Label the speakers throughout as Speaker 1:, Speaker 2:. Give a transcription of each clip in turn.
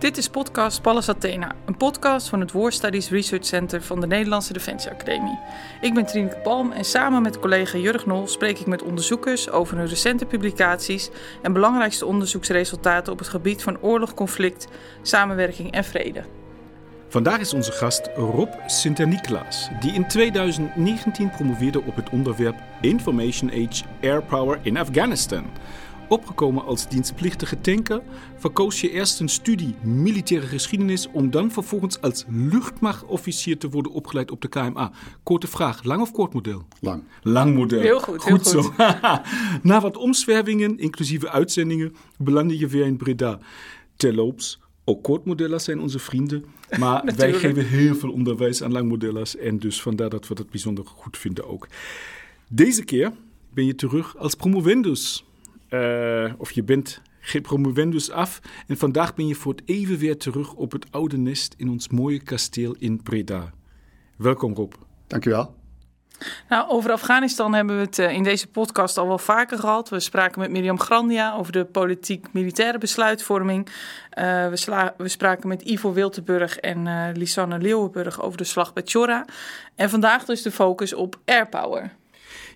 Speaker 1: Dit is podcast Pallas Athena, een podcast van het War Studies Research Center van de Nederlandse Defensie Academie. Ik ben Trineke Palm en samen met collega Jurg Nol spreek ik met onderzoekers over hun recente publicaties en belangrijkste onderzoeksresultaten op het gebied van oorlog, conflict, samenwerking en vrede.
Speaker 2: Vandaag is onze gast Rob Sinterniklaas, die in 2019 promoveerde op het onderwerp Information Age Air Power in Afghanistan. Opgekomen als dienstplichtige tanker, verkoos je eerst een studie militaire geschiedenis om dan vervolgens als luchtmachtofficier te worden opgeleid op de KMA. Korte vraag, lang of kort model?
Speaker 3: Lang.
Speaker 2: Lang model.
Speaker 1: Heel goed, heel
Speaker 2: goed zo. Na wat omzwervingen, inclusieve uitzendingen, belandde je weer in Breda. Terloops, ook kortmodellers zijn onze vrienden. Maar wij geven heel veel onderwijs aan langmodellers. En dus vandaar dat we dat bijzonder goed vinden ook. Deze keer ben je terug als promovendus. Eh, of je bent geen promovendus af. En vandaag ben je voor het even weer terug op het oude nest in ons mooie kasteel in Breda. Welkom Rob.
Speaker 3: Dankjewel.
Speaker 1: Nou, over Afghanistan hebben we het eh, in deze podcast al wel vaker gehad. We spraken met Mirjam Grandia over de politiek-militaire besluitvorming. Eh, we, sla- we spraken met Ivo Wiltenburg en eh, Lisanne Leeuwenburg over de slag bij Chora. En vandaag dus de focus op airpower.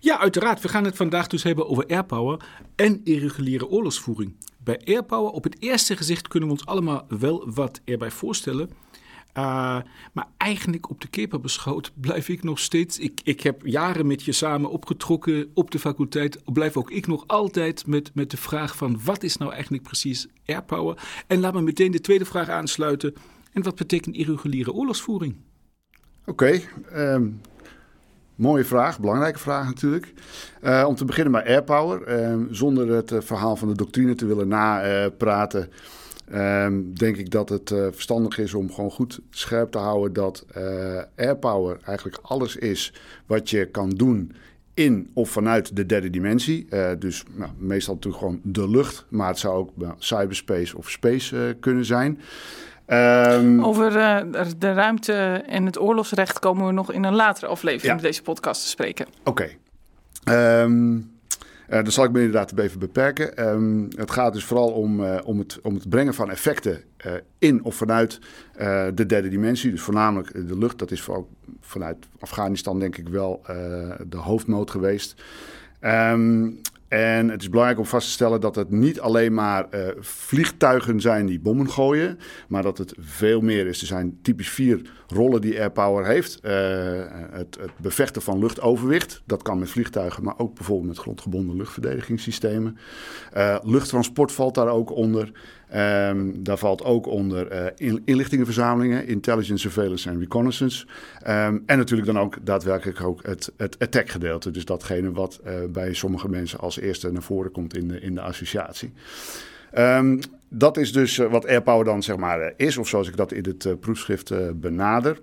Speaker 2: Ja, uiteraard. We gaan het vandaag dus hebben over airpower en irreguliere oorlogsvoering. Bij airpower, op het eerste gezicht kunnen we ons allemaal wel wat erbij voorstellen. Uh, maar eigenlijk op de keper beschouwd blijf ik nog steeds. Ik, ik heb jaren met je samen opgetrokken op de faculteit. Blijf ook ik nog altijd met, met de vraag van wat is nou eigenlijk precies airpower? En laat me meteen de tweede vraag aansluiten. En wat betekent irreguliere oorlogsvoering?
Speaker 3: Oké, um, mooie vraag, belangrijke vraag natuurlijk. Uh, om te beginnen bij airpower. Uh, zonder het uh, verhaal van de doctrine te willen napraten. Um, denk ik dat het uh, verstandig is om gewoon goed scherp te houden dat airpower eigenlijk alles is wat je kan doen in of vanuit de derde dimensie. Dus nou, meestal natuurlijk gewoon de lucht, maar het zou ook cyberspace of space kunnen zijn.
Speaker 1: Um, Over de ruimte en het oorlogsrecht komen we nog in een latere aflevering
Speaker 3: Ja.
Speaker 1: van deze podcast te spreken.
Speaker 3: Oké. Okay. Um, uh, dan zal ik me inderdaad even beperken. Um, het gaat dus vooral om, uh, om, het, om het brengen van effecten uh, in of vanuit de derde dimensie. Dus voornamelijk de lucht. Dat is vooral vanuit Afghanistan denk ik wel de hoofdmoot geweest. Um, en het is belangrijk om vast te stellen dat het niet alleen maar uh, vliegtuigen zijn die bommen gooien, maar dat het veel meer is. Er zijn typisch vier rollen die Airpower heeft. Uh, het, het, bevechten van luchtoverwicht, dat kan met vliegtuigen, maar ook bijvoorbeeld met grondgebonden luchtverdedigingssystemen. Uh, luchttransport valt daar ook onder. Um, daar valt ook onder in, inlichtingenverzamelingen, intelligence, surveillance en reconnaissance. Um, en natuurlijk dan ook daadwerkelijk ook het, het attack gedeelte. Dus datgene wat uh, bij sommige mensen als eerste naar voren komt in de, in de associatie. Um, dat is dus uh, wat airpower dan zeg maar is, of zoals ik dat in het proefschrift benader.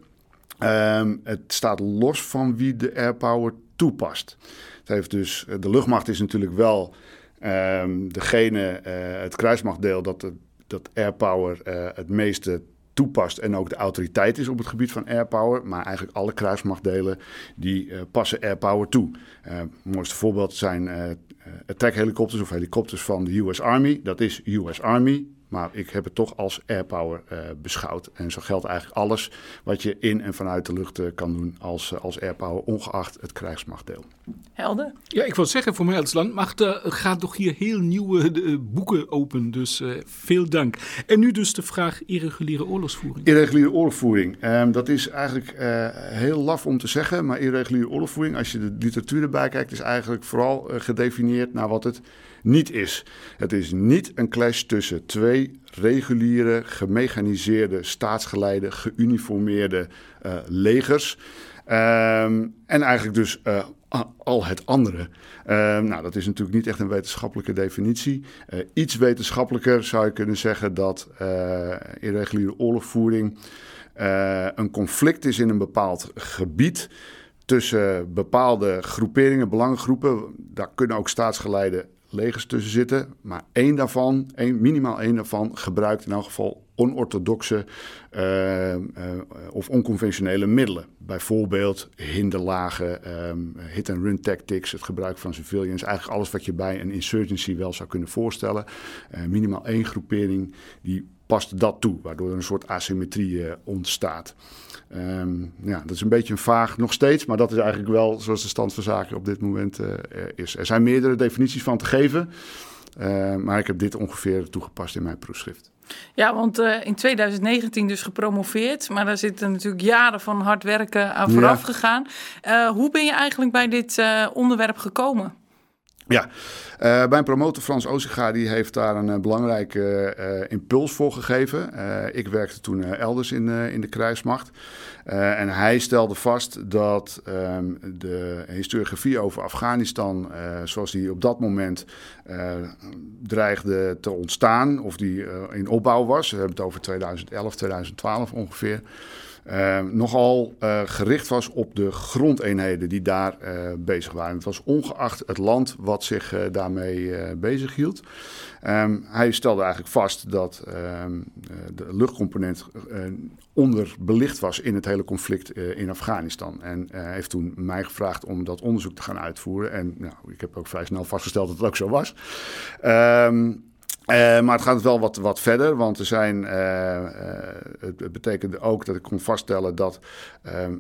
Speaker 3: het staat los van wie de airpower toepast. Het heeft dus, de luchtmacht is natuurlijk wel Um, degene, uh, het kruismachtdeel, dat, dat airpower uh, het meeste toepast en ook de autoriteit is op het gebied van airpower. Maar eigenlijk alle kruismachtdelen die uh, passen airpower toe. het mooiste voorbeeld zijn attack helikopters of helikopters van de US Army. Dat is US Army. Maar ik heb het toch als airpower uh, beschouwd. En zo geldt eigenlijk alles wat je in en vanuit de lucht uh, kan doen als, uh, als airpower, ongeacht het krijgsmachtdeel.
Speaker 1: Helder.
Speaker 2: Ja, ik wil zeggen, voor mij als landmacht gaat toch hier heel nieuwe boeken open. Dus veel dank. En nu dus de vraag irreguliere oorlogsvoering.
Speaker 3: Irreguliere oorlogsvoering. Um, dat is eigenlijk heel laf om te zeggen. Maar irreguliere oorlogsvoering, als je de literatuur erbij kijkt, is eigenlijk vooral gedefinieerd naar wat het niet is. Het is niet een clash tussen twee reguliere, gemechaniseerde, staatsgeleide, geuniformeerde uh, legers. Um, en eigenlijk dus uh, al het andere. Um, nou, dat is natuurlijk niet echt een wetenschappelijke definitie. Uh, iets wetenschappelijker zou je kunnen zeggen dat irreguliere oorlogvoering een conflict is in een bepaald gebied tussen bepaalde groeperingen, belangengroepen. Daar kunnen ook staatsgeleide legers tussen zitten. Maar één daarvan, één, minimaal één daarvan, gebruikt in elk geval onorthodoxe uh, uh, of onconventionele middelen. Bijvoorbeeld hinderlagen, um, hit-and-run tactics, het gebruik van civilians. Eigenlijk alles wat je bij een insurgency wel zou kunnen voorstellen. Uh, minimaal één groepering die past dat toe, waardoor er een soort asymmetrie ontstaat. Um, ja, dat is een beetje een vaag nog steeds, maar dat is eigenlijk wel zoals de stand van zaken op dit moment is. Er zijn meerdere definities van te geven, maar ik heb dit ongeveer toegepast in mijn proefschrift.
Speaker 1: Ja, want uh, in 2019 dus gepromoveerd, maar daar zitten natuurlijk jaren van hard werken aan vooraf gegaan. Uh, hoe ben je eigenlijk bij dit uh, onderwerp gekomen?
Speaker 3: Ja, uh, mijn promotor Frans Oziga die heeft daar een uh, belangrijke uh, impuls voor gegeven. ik werkte toen elders in, in de krijgsmacht. en hij stelde vast dat um, de historiografie over Afghanistan, zoals die op dat moment dreigde te ontstaan, of die in opbouw was, we hebben het over 2011, 2012 ongeveer. Uh, nogal uh, gericht was op de grondeenheden die daar uh, bezig waren. Het was ongeacht het land wat zich daarmee bezig hield. Um, hij stelde eigenlijk vast dat um, de luchtcomponent onderbelicht was in het hele conflict in Afghanistan. En heeft toen mij gevraagd om dat onderzoek te gaan uitvoeren. En nou, ik heb ook vrij snel vastgesteld dat het ook zo was. Um, uh, maar het gaat wel wat, wat verder, want er zijn, uh, uh, het, betekende ook dat ik kon vaststellen dat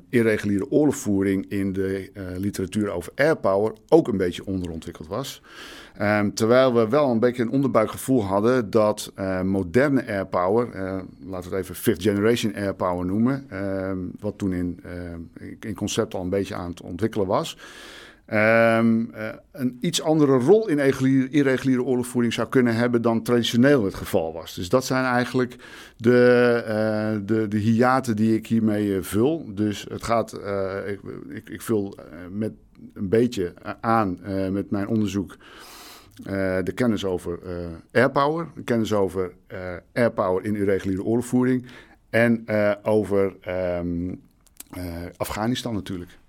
Speaker 3: irreguliere oorlogvoering in de literatuur over airpower ook een beetje onderontwikkeld was. Um, terwijl we wel een beetje een onderbuikgevoel hadden dat moderne airpower, laten we het even fifth generation airpower noemen, ehm, wat toen in, in concept al een beetje aan het ontwikkelen was. Um, uh, een iets andere rol in irreguliere oorlogvoering zou kunnen hebben dan traditioneel het geval was. Dus dat zijn eigenlijk de, uh, de, de hiaten die ik hiermee uh, vul. Dus het gaat, ik, ik, ik, vul met een beetje aan met mijn onderzoek de kennis over airpower, de kennis over airpower in irreguliere oorlogvoering en over um, Afghanistan natuurlijk.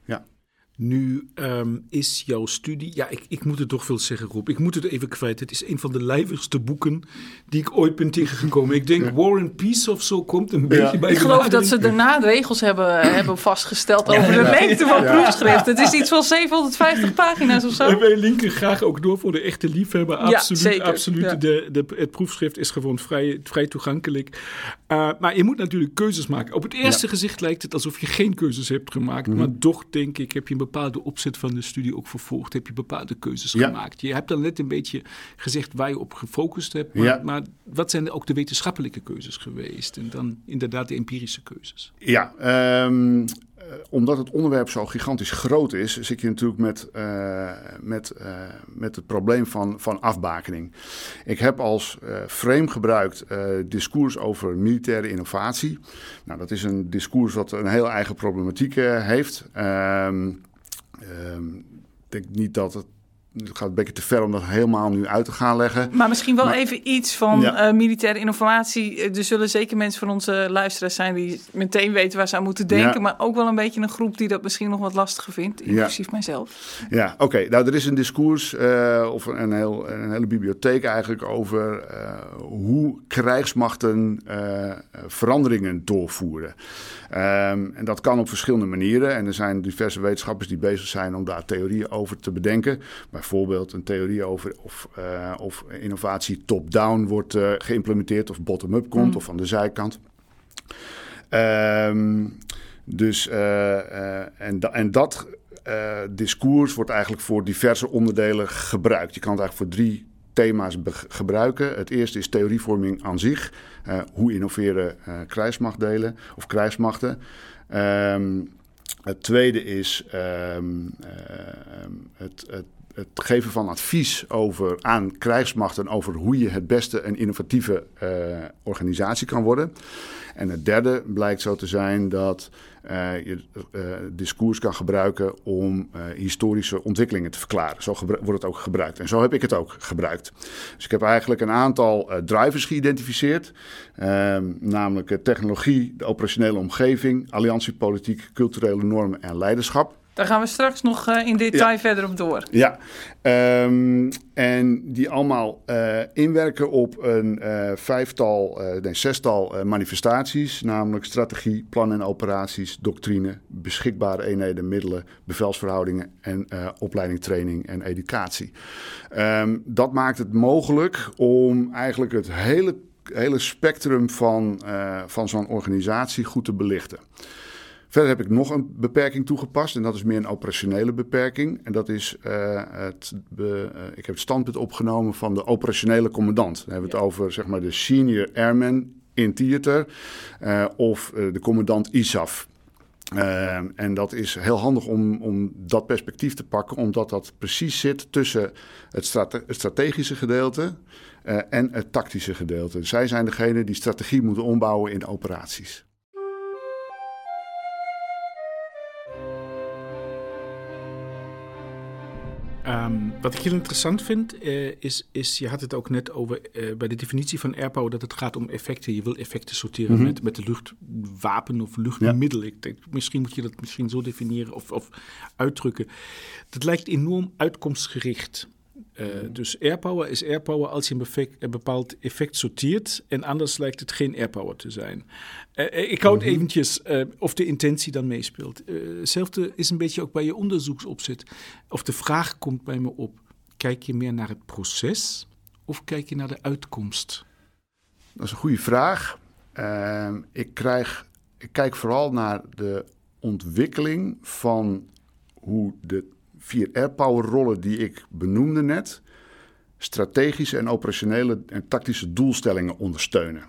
Speaker 2: Nu um, is jouw studie, ja, ik, ik moet het toch veel zeggen, Rob. Ik moet het even kwijt. Het is een van de lijvigste boeken die ik ooit ben tegengekomen. Ik denk War and Peace of zo komt een beetje bij
Speaker 1: Ik geloof dat ze daarna regels hebben, hebben vastgesteld over de lengte van proefschrift. Het is iets van 750 pagina's of zo.
Speaker 2: En wij linken graag ook door voor de echte liefhebber. Absoluut, zeker. absoluut. De, de, het proefschrift is gewoon vrij, vrij toegankelijk. Uh, maar je moet natuurlijk keuzes maken. Op het eerste gezicht lijkt het alsof je geen keuzes hebt gemaakt. Mm -hmm. Maar toch denk ik, heb je een bepaalde opzet van de studie ook vervolgd? Heb je bepaalde keuzes ja. gemaakt? Je hebt dan net een beetje gezegd waar je op gefocust hebt. Maar, ja. maar wat zijn ook de wetenschappelijke keuzes geweest? En dan inderdaad de empirische keuzes.
Speaker 3: Ja, um, omdat het onderwerp zo gigantisch groot is, zit je natuurlijk met, uh, met, uh, met het probleem van, van afbakening. Ik heb als uh, frame gebruikt discours over militaire innovatie. Nou, dat is een discours wat een heel eigen problematiek heeft. Um, um, ik denk niet dat het het gaat een beetje te ver om dat helemaal nu uit te gaan leggen.
Speaker 1: Maar misschien wel maar, even iets van ja. uh, militaire innovatie. Er zullen zeker mensen van onze luisteraars zijn die meteen weten waar ze aan moeten denken. Ja. Maar ook wel een beetje een groep die dat misschien nog wat lastiger vindt, inclusief
Speaker 3: ja.
Speaker 1: mijzelf.
Speaker 3: Ja, oké. Okay. Nou, er is een discours uh, of een, heel, een hele bibliotheek eigenlijk over uh, hoe krijgsmachten veranderingen doorvoeren. Um, en dat kan op verschillende manieren. En er zijn diverse wetenschappers die bezig zijn om daar theorieën over te bedenken. Bijvoorbeeld een theorie over of, uh, of innovatie top-down wordt uh, geïmplementeerd of bottom-up komt mm. of van de zijkant. Um, dus, uh, en, da en dat discours wordt eigenlijk voor diverse onderdelen gebruikt. Je kan het eigenlijk voor drie thema's gebruiken. Het eerste is theorievorming aan zich. Uh, hoe innoveren uh, krijgsmachtdelen of krijgsmachten. Um, het tweede is um, uh, het, het, het, geven van advies over, aan krijgsmachten over hoe je het beste een innovatieve organisatie kan worden. En het derde blijkt zo te zijn dat uh, je uh, discours kan gebruiken om historische ontwikkelingen te verklaren. Zo wordt het ook gebruikt. En zo heb ik het ook gebruikt. Dus ik heb eigenlijk een aantal drivers geïdentificeerd. Ehm, namelijk technologie, de operationele omgeving, alliantiepolitiek, culturele normen en leiderschap.
Speaker 1: Daar gaan we straks nog uh, in detail ja. verder op door.
Speaker 3: Ja, um, en die allemaal uh, inwerken op een uh, vijftal, nee, zestal manifestaties, namelijk strategie, plan en operaties, doctrine, beschikbare eenheden, middelen, bevelsverhoudingen en opleiding, training en educatie. Um, dat maakt het mogelijk om eigenlijk het hele hele spectrum van, van zo'n organisatie goed te belichten. Verder heb ik nog een beperking toegepast en dat is meer een operationele beperking. En dat is, uh, het, be, uh, ik heb het standpunt opgenomen van de operationele commandant. Dan hebben we het over zeg maar, de senior airman in theater uh, of de commandant ISAF. en dat is heel handig om, om dat perspectief te pakken, omdat dat precies zit tussen het, strate het strategische gedeelte en het tactische gedeelte. Zij zijn degene die strategie moeten ombouwen in operaties.
Speaker 2: Um, wat ik heel interessant vind, uh, is, is, je had het ook net over uh, bij de definitie van airpower, dat het gaat om effecten. Je wil effecten sorteren mm -hmm. met, met de luchtwapen of luchtmiddel. Ja. Ik denk, misschien moet je dat misschien zo definiëren of, of uitdrukken. Dat lijkt enorm uitkomstgericht. Uh, dus airpower is airpower als je een, bepaald effect sorteert en anders lijkt het geen airpower te zijn. Uh, ik houd mm -hmm. eventjes uh, of de intentie dan meespeelt. Hetzelfde is een beetje ook bij je onderzoeksopzet. Of de vraag komt bij me op, kijk je meer naar het proces of kijk je naar de uitkomst?
Speaker 3: Dat is een goede vraag. Ehm, ik, krijg, ik kijk vooral naar de ontwikkeling van hoe de vier airpower rollen die ik benoemde net, strategische en operationele en tactische doelstellingen ondersteunen.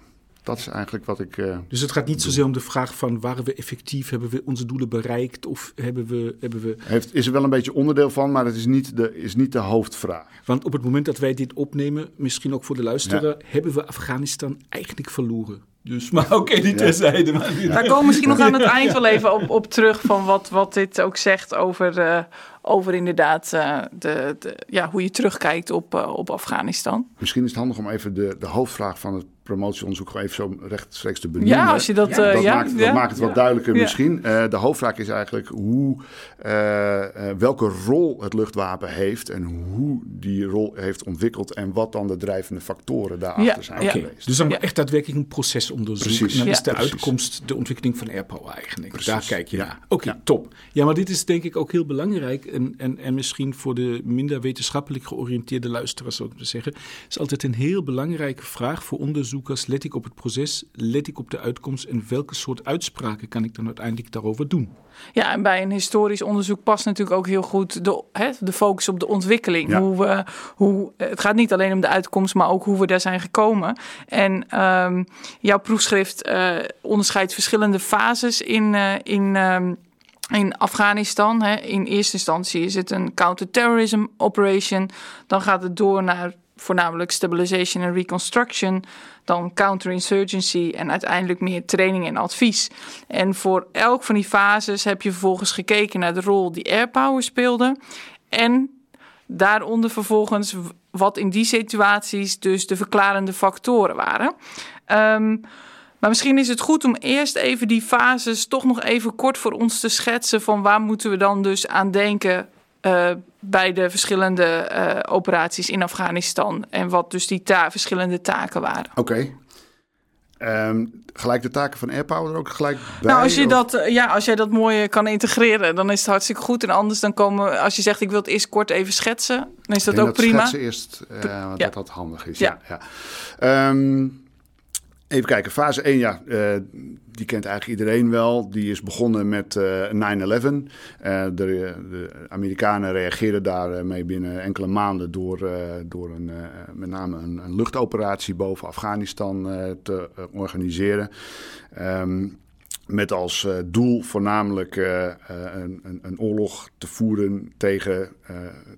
Speaker 3: Dat is eigenlijk wat ik. Uh,
Speaker 2: dus het gaat niet zozeer om de vraag van waren we effectief, hebben we onze doelen bereikt of hebben we. Hebben we...
Speaker 3: Heeft, is er wel een beetje onderdeel van, maar het is niet de, is niet de hoofdvraag.
Speaker 2: Want op het moment dat wij dit opnemen, misschien ook voor de luisteraar, ja. hebben we Afghanistan eigenlijk verloren. Dus, maar oké, okay, die terzijde. Maar die...
Speaker 1: Daar komen we misschien nog aan het eind wel even op, op terug van wat, wat dit ook zegt over, uh, over inderdaad uh, de, de, ja, hoe je terugkijkt op, uh, op Afghanistan.
Speaker 3: Misschien is het handig om even de, de hoofdvraag van het promotieonderzoek gewoon even zo rechtstreeks te benoemen.
Speaker 1: Ja, als je dat...
Speaker 3: Ja, dat,
Speaker 1: ja,
Speaker 3: maakt, dat maakt het wat duidelijker misschien. de hoofdvraag is eigenlijk hoe, welke rol het luchtwapen heeft en hoe die rol heeft ontwikkeld en wat dan de drijvende factoren daarachter zijn geweest.
Speaker 2: Dus dan echt daadwerkelijk een proces onderzoek. Precies. En dan is de precies. uitkomst de ontwikkeling van airpower eigenlijk. Precies. Daar kijk je naar. Oké, okay, top. Ja, maar dit is denk ik ook heel belangrijk. En, en, en misschien voor de minder wetenschappelijk georiënteerde luisteraars ook te zeggen. is altijd een heel belangrijke vraag voor onderzoekers. Let ik op het proces? Let ik op de uitkomst? En welke soort uitspraken kan ik dan uiteindelijk daarover doen?
Speaker 1: Ja, en bij een historisch onderzoek past natuurlijk ook heel goed de, hè, de focus op de ontwikkeling. Ja. Hoe we, hoe, het gaat niet alleen om de uitkomst, maar ook hoe we daar zijn gekomen. En um, jouw proefschrift uh, onderscheidt verschillende fases in, uh, in, um, in Afghanistan. Hè. In eerste instantie is het een counterterrorism operation. Dan gaat het door naar voornamelijk stabilization en reconstruction, dan counterinsurgency en uiteindelijk meer training en advies. En voor elk van die fases heb je vervolgens gekeken naar de rol die airpower speelde en daaronder vervolgens wat in die situaties dus de verklarende factoren waren. Um, maar misschien is het goed om eerst even die fases toch nog even kort voor ons te schetsen van waar moeten we dan dus aan denken uh, bij de verschillende uh, operaties in Afghanistan en wat dus die ta verschillende taken waren.
Speaker 3: Oké. Okay. Um, gelijk de taken van Airpower er ook gelijk bij?
Speaker 1: Nou, als, je dat, ja, als jij dat mooi kan integreren, dan is het hartstikke goed. En anders dan komen, als je zegt ik wil het eerst kort even schetsen, dan is dat ook
Speaker 3: dat
Speaker 1: prima.
Speaker 3: Schetsen eerst, uh, ja. dat dat handig is. Ja. ja, ja. Um, Even kijken, fase 1, ja, uh, die kent eigenlijk iedereen wel. Die is begonnen met uh, 9-11. Uh, de, de, Amerikanen reageerden daarmee binnen enkele maanden door, door een, met name een, een, luchtoperatie boven Afghanistan te organiseren. Um, met als doel voornamelijk een, een, een, oorlog te voeren tegen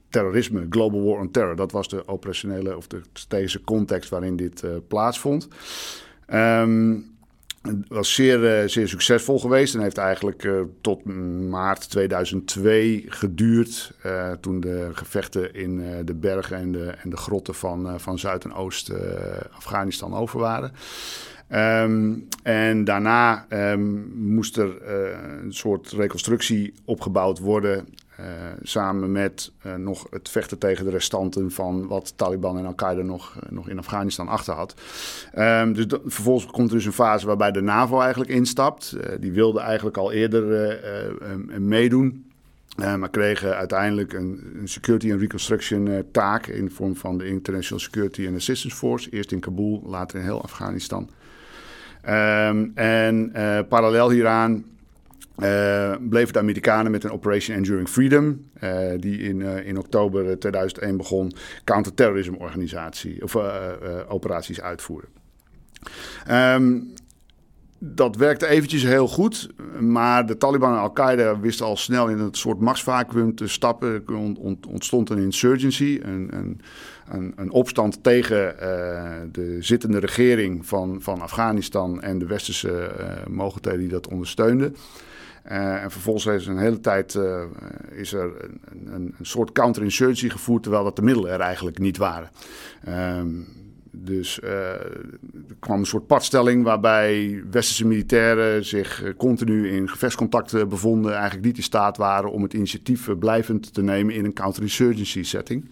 Speaker 3: terrorisme, Global War on Terror. Dat was de operationele of de strategische context waarin dit plaatsvond. Um, het was zeer, uh, zeer succesvol geweest en heeft eigenlijk uh, tot maart 2002 geduurd. Uh, toen de gevechten in de bergen en de, en de grotten van, van Zuid- en Oost-Afghanistan over waren. Um, en daarna um, moest er een soort reconstructie opgebouwd worden. Uh, samen met uh, nog het vechten tegen de restanten van wat Taliban en Al-Qaeda nog, uh, nog in Afghanistan achter had. Um, dus vervolgens komt er dus een fase waarbij de NAVO eigenlijk instapt. die wilde eigenlijk al eerder meedoen. maar kregen uiteindelijk een, een security and reconstruction taak in de vorm van de International Security and Assistance Force. Eerst in Kabul, later in heel Afghanistan. Ehm, en parallel hieraan uh, bleven de Amerikanen met een Operation Enduring Freedom, uh, die in, uh, in oktober 2001 begon, counterterrorism organisatie of operaties uitvoeren. Um, dat werkte eventjes heel goed, maar de Taliban en Al-Qaeda wisten al snel in het soort machtsvacuum te stappen. Er ontstond een insurgency, een, een, een, een opstand tegen de zittende regering van, van Afghanistan en de westerse mogelijkheden die dat ondersteunden. Uh, en vervolgens is een hele tijd uh, is er een, een, een soort counterinsurgency gevoerd, terwijl dat de middelen er eigenlijk niet waren. Um, dus uh, er kwam een soort padstelling waarbij westerse militairen zich continu in gevechtscontacten bevonden, eigenlijk niet in staat waren om het initiatief blijvend te nemen in een counterinsurgency setting.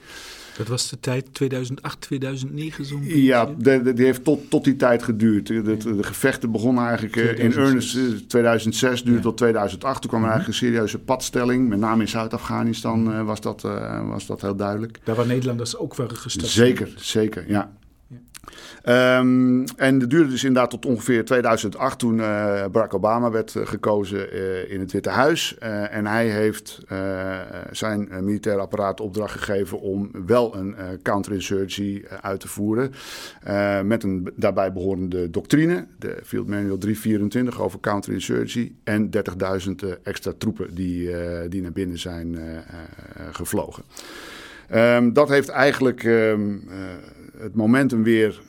Speaker 2: Dat was de tijd 2008, 2009 zo'n
Speaker 3: Ja, de, die heeft tot, tot die tijd geduurd. De, de, gevechten begonnen eigenlijk 2006. in earnest 2006, duurde tot 2008. Toen kwam er mhm. eigenlijk een serieuze padstelling. Met name in Zuid-Afghanistan uh, was, dat, was dat heel duidelijk.
Speaker 2: Daar waar Nederlanders ook waren gestart.
Speaker 3: Zeker, zeker, ja. Um, en het duurde dus inderdaad tot ongeveer 2008 toen uh, Barack Obama werd uh, gekozen uh, in het Witte Huis. en hij heeft zijn militaire apparaat opdracht gegeven om wel een counterinsurgency uit te voeren. met een daarbij behorende doctrine, de Field Manual 324 over counterinsurgency. En 30.000 extra troepen die, die naar binnen zijn gevlogen. Um, dat heeft eigenlijk um, het momentum weer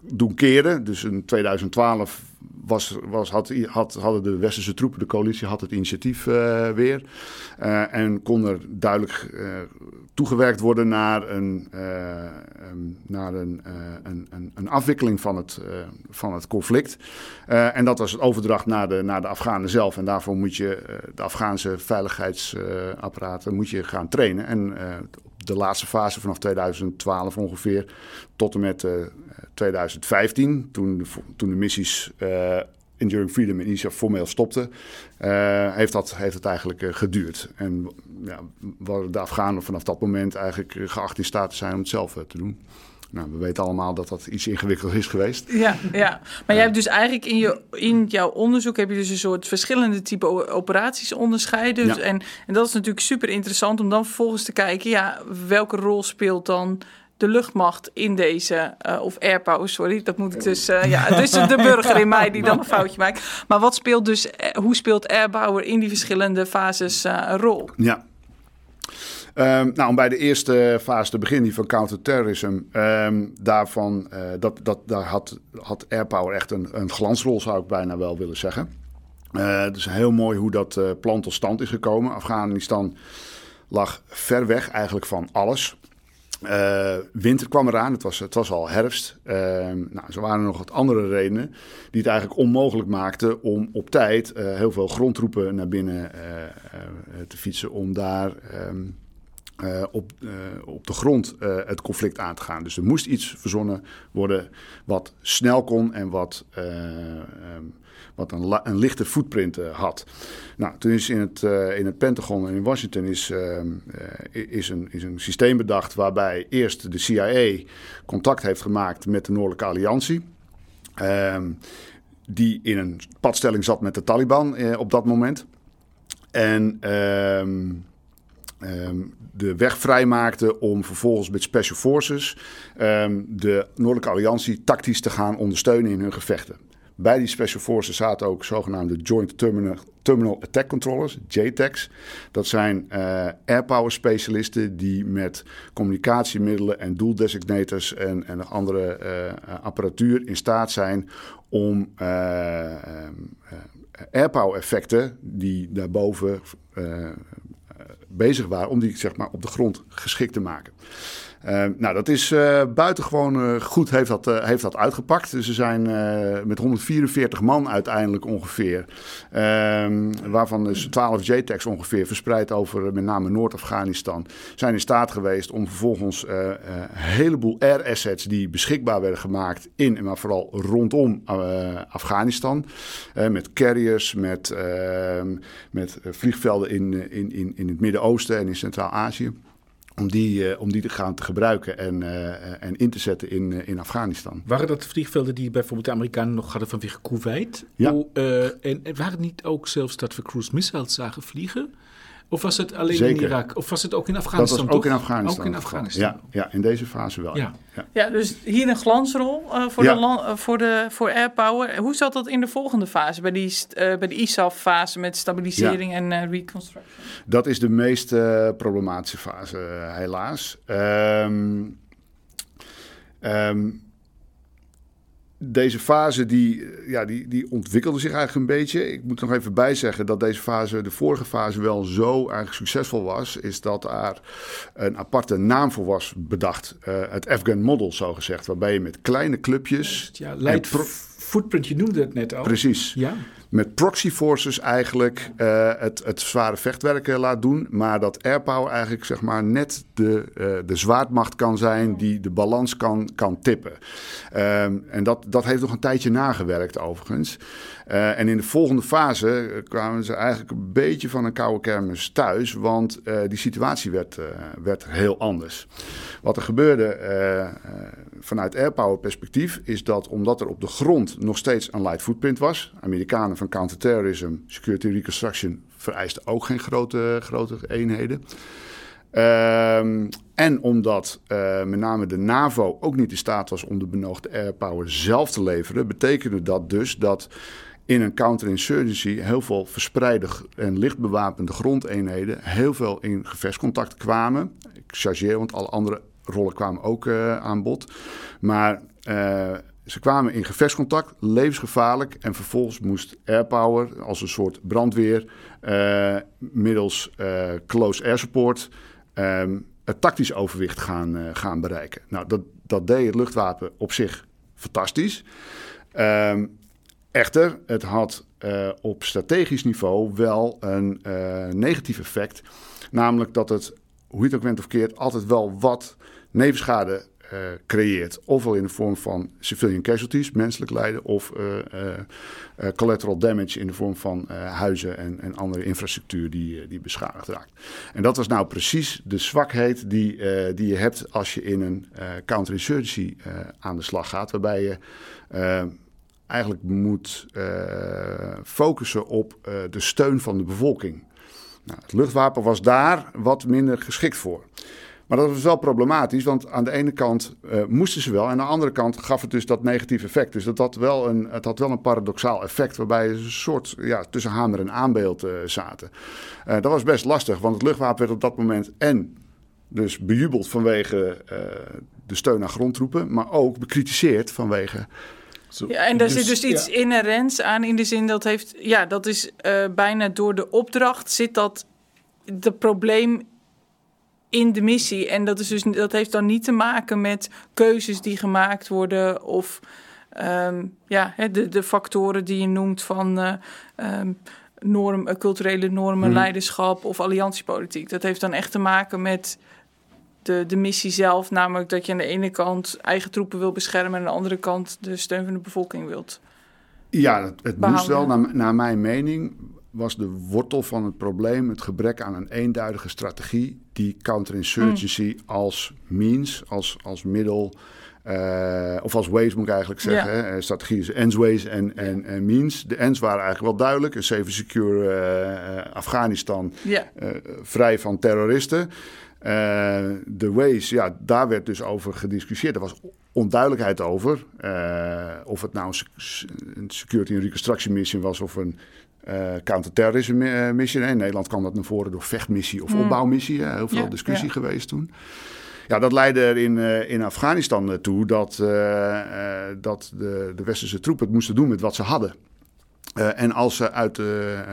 Speaker 3: doen keren. Dus in 2012 was, was, had, had, hadden de westerse troepen, de coalitie, had het initiatief uh, weer. Uh, en kon er duidelijk uh, toegewerkt worden naar een, naar een, een, een, een, afwikkeling van het, van het conflict. en dat was het overdracht naar de, naar de Afghanen zelf. En daarvoor moet je de Afghaanse veiligheidsapparaten moet je gaan trainen. En de laatste fase vanaf 2012 ongeveer tot en met 2015, toen de, toen de missies uh, Enduring Freedom in ISAF formeel stopten, uh, heeft, dat, heeft het eigenlijk geduurd. En ja, de Afghanen vanaf dat moment eigenlijk geacht in staat te zijn om het zelf te doen. Nou, we weten allemaal dat dat iets ingewikkeld is geweest.
Speaker 1: Ja, ja. maar jij hebt dus eigenlijk in, je, in jouw onderzoek heb je dus een soort verschillende type operaties onderscheiden. Dus, en, en dat is natuurlijk super interessant om dan vervolgens te kijken, ja, welke rol speelt dan de luchtmacht in deze, uh, of airpower, sorry, dat moet ik dus, uh, ja, dus de burger in mij die dan een foutje maakt. Maar wat speelt dus, eh, hoe speelt airpower in die verschillende fases uh, een rol?
Speaker 3: Ja. Um, nou, om bij de eerste fase te beginnen, die van counterterrorism, um, daarvan, uh, dat, dat, daar had, had airpower echt een, een glansrol, zou ik bijna wel willen zeggen. Uh, het is heel mooi hoe dat uh, plan tot stand is gekomen. Afghanistan lag ver weg eigenlijk van alles. Winter kwam eraan, het was, het was al herfst. Uh, nou, zo waren er nog wat andere redenen die het eigenlijk onmogelijk maakten om op tijd heel veel grondtroepen naar binnen te fietsen om daar op, op de grond het conflict aan te gaan. Dus er moest iets verzonnen worden wat snel kon en wat um, wat een, een lichte footprint had. Nou, toen is in het, in het Pentagon en in Washington is, uh, is, een, is een systeem bedacht waarbij eerst de CIA contact heeft gemaakt met de Noordelijke Alliantie. Ehm, die in een padstelling zat met de Taliban op dat moment. En um, de weg vrijmaakte om vervolgens met Special Forces um, de Noordelijke Alliantie tactisch te gaan ondersteunen in hun gevechten. Bij die Special Forces zaten ook zogenaamde Joint Terminal, Attack Controllers, JTACs. Dat zijn uh, airpower specialisten die met communicatiemiddelen en doeldesignators en, en andere uh, apparatuur in staat zijn om uh, airpower effecten die daarboven bezig waren, om die zeg maar, op de grond geschikt te maken. Uh, nou, dat is uh, buitengewoon uh, goed heeft dat, heeft dat uitgepakt. Dus ze zijn met 144 man uiteindelijk ongeveer, ehm, waarvan dus 12 JTACs ongeveer verspreid over met name Noord-Afghanistan, zijn in staat geweest om vervolgens een heleboel air assets die beschikbaar werden gemaakt in, maar vooral rondom Afghanistan, met carriers, met, ehm, met vliegvelden in, in, in, in het Midden-Oosten en in Centraal-Azië om die, uh, om die te gaan te gebruiken en, uh, en in te zetten in, uh, in Afghanistan.
Speaker 2: Waren dat vliegvelden die bijvoorbeeld de Amerikanen nog hadden vanwege Kuwait?
Speaker 3: Ja.
Speaker 2: O, en, en waren het niet ook zelfs dat we cruise missiles zagen vliegen? Of was het alleen
Speaker 3: Zeker.
Speaker 2: in Irak? Of was het ook in Afghanistan?
Speaker 3: Dat was ook
Speaker 2: toch?
Speaker 3: in Afghanistan.
Speaker 2: Ook in Afghanistan.
Speaker 3: Ja, ja, in deze fase wel.
Speaker 2: Ja.
Speaker 3: ja.
Speaker 1: Ja, dus hier een glansrol uh, voor,
Speaker 3: Ja.
Speaker 1: de land, uh, voor, de, voor airpower. Hoe zat dat in de volgende fase, bij, die, uh, bij de ISAF-fase met stabilisering en uh, reconstruction?
Speaker 3: Dat is de meest uh, problematische fase, helaas. Um, um, deze fase die, ja, die, die ontwikkelde zich eigenlijk een beetje. Ik moet er nog even bij zeggen dat deze fase, de vorige fase, wel zo eigenlijk succesvol was. Is dat daar een aparte naam voor was bedacht. Uh, het Afghan Model, zo gezegd. Waarbij je met kleine clubjes.
Speaker 2: Ja, light footprint, je noemde het net al.
Speaker 3: Precies.
Speaker 2: Ja.
Speaker 3: Met proxy forces eigenlijk uh, het, het zware vechtwerk uh, laat doen. Maar dat airpower eigenlijk zeg maar net de, uh, de zwaardmacht kan zijn die de balans kan, kan tippen. Um, en dat, dat heeft nog een tijdje nagewerkt overigens. Uh, en in de volgende fase kwamen ze eigenlijk een beetje van een koude kermis thuis. Want die situatie werd, werd heel anders. Wat er gebeurde vanuit airpower perspectief is dat omdat er op de grond nog steeds een light footprint was. Amerikanen van counterterrorism, security reconstruction vereisten ook geen grote, grote eenheden. Um, en omdat uh, met name de NAVO ook niet in staat was om de benodigde airpower zelf te leveren, betekende dat dus dat in een counterinsurgency heel veel verspreide en licht bewapende grondeenheden heel veel in gevechtscontact kwamen. Ik chargeer, want alle andere rollen kwamen ook uh, aan bod. Maar uh, ze kwamen in gevechtscontact, levensgevaarlijk. En vervolgens moest airpower als een soort brandweer uh, middels close air support um, het tactisch overwicht gaan, gaan bereiken. Nou, dat, dat deed het luchtwapen op zich fantastisch. Um, Echter, het had op strategisch niveau wel een negatief effect. Namelijk dat het, hoe je het ook went of keert, altijd wel wat nevenschade uh, creëert. Ofwel in de vorm van civilian casualties, menselijk lijden, of collateral damage in de vorm van huizen en, en, andere infrastructuur die, die beschadigd raakt. En dat was nou precies de zwakheid die, die je hebt als je in een counterinsurgency aan de slag gaat, waarbij je eigenlijk moet focussen op de steun van de bevolking. Nou, het luchtwapen was daar wat minder geschikt voor. Maar dat was wel problematisch, want aan de ene kant uh, moesten ze wel... en aan de andere kant gaf het dus dat negatief effect. Dus dat had wel een, het had wel een paradoxaal effect... waarbij ze een soort ja, tussen hamer en aanbeeld zaten. dat was best lastig, want het luchtwapen werd op dat moment... en dus bejubeld vanwege de steun aan grondtroepen... maar ook bekritiseerd vanwege...
Speaker 1: Zo, ja, en daar dus, zit dus iets ja. inherents aan in de zin dat heeft, ja, dat is uh, bijna door de opdracht zit dat het probleem in de missie. En dat, is dus, dat heeft dan niet te maken met keuzes die gemaakt worden of um, ja, de, de factoren die je noemt van uh, um, norm, culturele normen, hmm. leiderschap of alliantiepolitiek. Dat heeft dan echt te maken met de, de missie zelf, namelijk dat je aan de ene kant eigen troepen wil beschermen en aan de andere kant de steun van de bevolking wilt.
Speaker 3: Ja, het, het moest wel, naar, naar mijn mening, was de wortel van het probleem het gebrek aan een eenduidige strategie die counterinsurgency mm. als means, als, als middel, uh, of als ways moet ik eigenlijk zeggen. Ja. Hè? Strategie is ends, ways en, en, en means. De ends waren eigenlijk wel duidelijk. Een safe, secure uh, Afghanistan,
Speaker 1: ja.
Speaker 3: uh, vrij van terroristen. De ways, ja, daar werd dus over gediscussieerd. Er was onduidelijkheid over. Of het nou een security en reconstruction mission was of een uh, counterterrorisme mission. In Nederland kwam dat naar voren door vechtmissie of mm. opbouwmissie. Heel veel ja, discussie ja. geweest toen. Ja, dat leidde er in, in Afghanistan toe dat, dat de, de westerse troepen het moesten doen met wat ze hadden. Uh, en als ze, uit, uh, uh,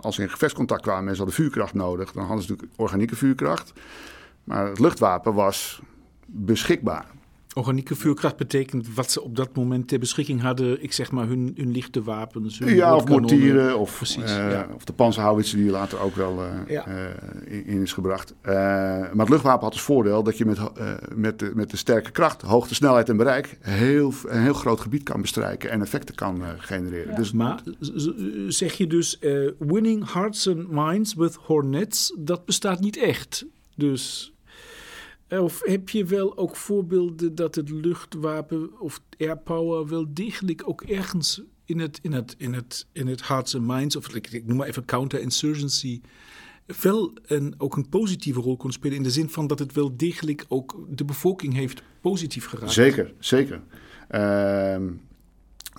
Speaker 3: als ze in gevechtscontact kwamen en ze hadden vuurkracht nodig, dan hadden ze natuurlijk organieke vuurkracht. Maar het luchtwapen was beschikbaar.
Speaker 2: Organieke vuurkracht betekent wat ze op dat moment ter beschikking hadden. Ik zeg maar hun, hun lichte wapens. Hun
Speaker 3: Ja, of mortieren, of,
Speaker 2: Precies,
Speaker 3: eh,
Speaker 2: ja.
Speaker 3: of de panzerhouwitsen die later ook wel eh,
Speaker 2: Ja.
Speaker 3: eh, in, is gebracht. Maar het luchtwapen had als voordeel dat je met, met, de, met de sterke kracht, hoogte, snelheid en bereik heel, een heel groot gebied kan bestrijken en effecten kan genereren. Dus
Speaker 2: Maar zeg je dus, winning hearts and minds with hornets, dat bestaat niet echt. Dus, of heb je wel ook voorbeelden dat het luchtwapen of airpower wel degelijk ook ergens in het, in het, in het, in het hearts and minds, of ik, ik noem maar even counterinsurgency, wel een, ook een positieve rol kon spelen in de zin van dat het wel degelijk ook de bevolking heeft positief geraakt.
Speaker 3: Zeker, zeker. Ehm,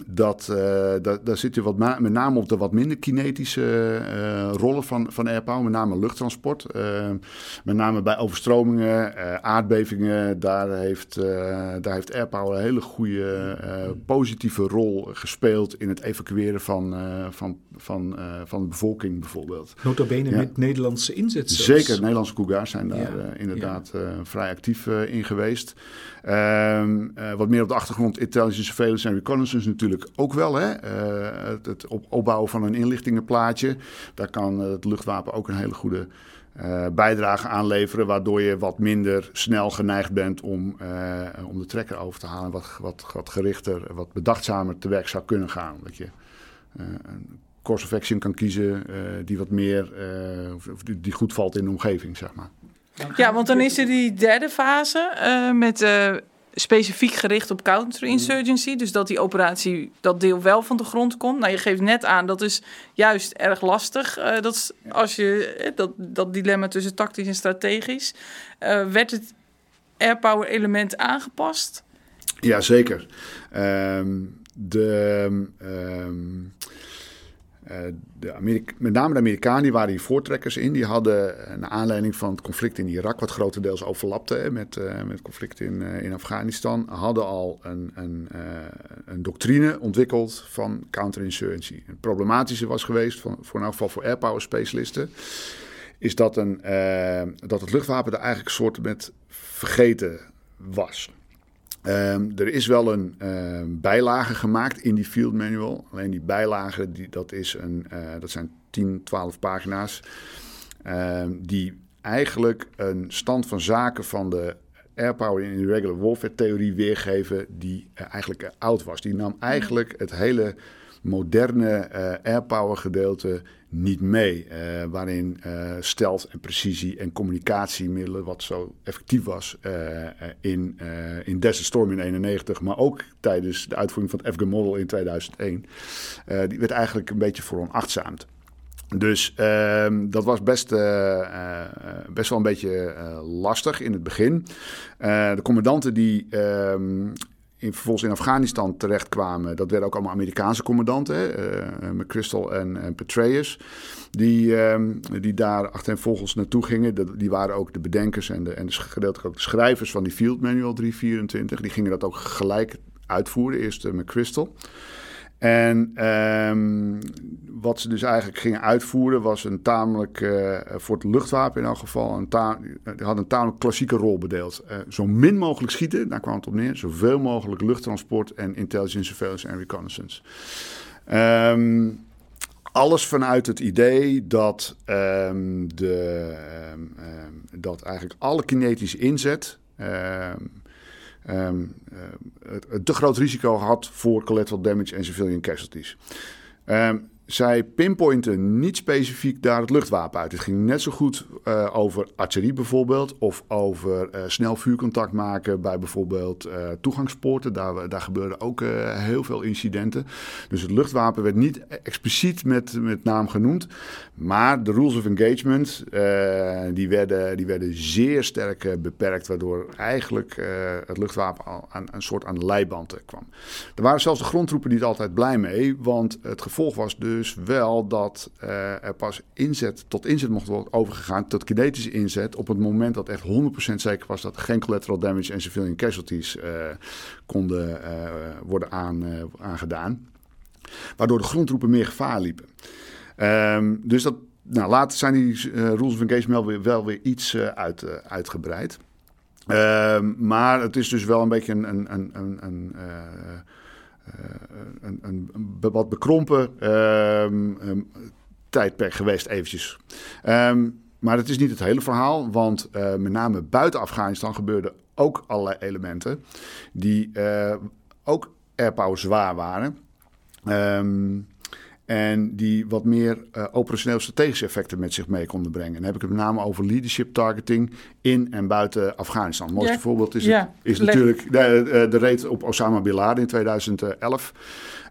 Speaker 3: dat, eh, dat, daar zit je wat met name op de wat minder kinetische eh, rollen van, van airpower, met name luchttransport. Ehm, met name bij overstromingen, eh, aardbevingen, daar heeft, eh, daar heeft airpower een hele goede eh, positieve rol gespeeld in het evacueren van, eh, van, van, eh, van de bevolking bijvoorbeeld.
Speaker 2: Nota bene
Speaker 3: Ja.
Speaker 2: met Nederlandse inzet zelfs.
Speaker 3: Zeker, de Nederlandse Cougars zijn daar
Speaker 2: Ja,
Speaker 3: eh, inderdaad eh, vrij actief eh, in geweest. Ehm, eh, wat meer op de achtergrond, intelligence, surveillance en reconnaissance natuurlijk ook wel. Hè? Eh, het, het op, opbouwen van een inlichtingenplaatje, daar kan eh, het luchtwapen ook een hele goede bijdrage aan leveren. Waardoor je wat minder snel geneigd bent om, om de trekker over te halen. Wat, wat, wat gerichter, wat bedachtzamer te werk zou kunnen gaan. Dat je een course of action kan kiezen die wat meer, die goed valt in de omgeving, zeg maar.
Speaker 1: Ja, want dan is er die derde fase eh, met eh, specifiek gericht op counterinsurgency. Dus dat die operatie, dat deel wel van de grond komt. Nou, je geeft net aan, dat is juist erg lastig. eh, dat is als je dat, dat dilemma tussen tactisch en strategisch. Eh, werd het airpower element aangepast?
Speaker 3: Ja, zeker. Ehm, de, ehm, eh, de Amerika- met name de Amerikanen die waren hier voortrekkers in. Die hadden een aanleiding van het conflict in Irak, wat grotendeels overlapte met, eh, met het conflict in, eh, in Afghanistan, hadden al een, een, eh, een doctrine ontwikkeld van counterinsurgency. Het problematische was geweest, voor in elk geval voor airpower specialisten, is dat, een, eh, dat het luchtwapen er eigenlijk soort met vergeten was. Ehm, er is wel een ehm, bijlage gemaakt in die field manual. Alleen die bijlage, die, dat, is een, eh, dat zijn 10, 12 pagina's. ehm, die eigenlijk een stand van zaken van de airpower in de regular warfare theorie weergeven die eh, eigenlijk eh, oud was. Die nam eigenlijk het hele moderne airpower gedeelte niet mee. eh, waarin eh stealth en precisie en communicatiemiddelen, wat zo effectief was eh, in, in Desert Storm in 91, maar ook tijdens de uitvoering van het Afghan Model in 2001, eh, die werd eigenlijk een beetje veronachtzaamd. Dus ehm, dat was best, best wel een beetje lastig in het begin. De commandanten die ehm, in, vervolgens in Afghanistan terechtkwamen, dat werden ook allemaal Amerikaanse commandanten, eh, McChrystal en, en Petraeus, die, ehm, die daar achtereenvolgens naartoe gingen. Die waren ook de bedenkers en, de, en de, gedeeltelijk ook de schrijvers van die Field Manual 324. Die gingen dat ook gelijk uitvoeren, eerst uh, McChrystal. En ehm, wat ze dus eigenlijk gingen uitvoeren was een tamelijk, eh, voor het luchtwapen in elk geval, een ta- hadden een tamelijk klassieke rol bedeeld. Eh, zo min mogelijk schieten, daar kwam het op neer. Zoveel mogelijk luchttransport en intelligence, surveillance en reconnaissance. Ehm, alles vanuit het idee dat, ehm, de, dat eigenlijk alle kinetische inzet ehm, eh, het, het te groot risico had voor collateral damage en civilian casualties. Ehm, zij pinpointen niet specifiek daar het luchtwapen uit. Het ging net zo goed eh, over artillerie bijvoorbeeld, of over eh, snel vuurcontact maken bij bijvoorbeeld eh, toegangspoorten. Daar, daar gebeurden ook heel veel incidenten. Dus het luchtwapen werd niet expliciet met, met naam genoemd. Maar de rules of engagement, die, werden, die werden zeer sterk beperkt, waardoor eigenlijk het luchtwapen al aan een soort aan de leiband kwam. Er waren zelfs de grondtroepen niet altijd blij mee, want het gevolg was dus wel dat eh, er pas inzet tot inzet mocht worden overgegaan, tot kinetische inzet, op het moment dat echt 100% zeker was dat er geen collateral damage en civilian casualties eh, konden eh, worden aan, aangedaan. Waardoor de grondtroepen meer gevaar liepen. Ehm, dus dat, nou, later zijn die rules of engagement wel weer, iets uit, uitgebreid. Ehm, maar het is dus wel een beetje een, een, een, een, eh, een, een, een wat bekrompen ehm, ehm, tijdperk geweest eventjes. Ehm, maar het is niet het hele verhaal, want eh, met name buiten Afghanistan gebeurden ook allerlei elementen die eh, ook airpower zwaar waren. Ehm, en die wat meer eh, operationeel strategische effecten met zich mee konden brengen. En dan heb ik het met name over leadership targeting in en buiten Afghanistan. Het mooiste
Speaker 1: Ja.
Speaker 3: voorbeeld is,
Speaker 1: Ja,
Speaker 3: het, is natuurlijk de, de raid op Osama Bin Laden in 2011.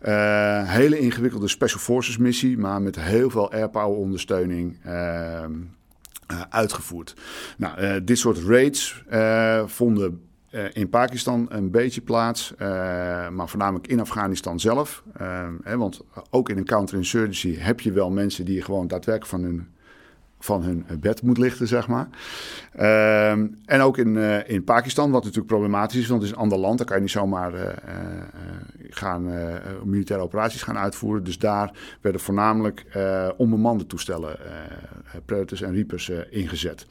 Speaker 3: Eh, hele ingewikkelde Special Forces missie, maar met heel veel airpower ondersteuning. ehm, eh, uitgevoerd. Nou, dit soort raids vonden in Pakistan een beetje plaats, eh, maar voornamelijk in Afghanistan zelf. Eh, hè, want ook in een counterinsurgency heb je wel mensen die gewoon daadwerkelijk van hun, van hun bed moet lichten, zeg maar. Ehm, en ook in, eh, in Pakistan, wat natuurlijk problematisch is, want het is een ander land. Daar kan je niet zomaar eh, eh, gaan, militaire operaties gaan uitvoeren. Dus daar werden voornamelijk onbemande toestellen, Predators en Reapers, ingezet.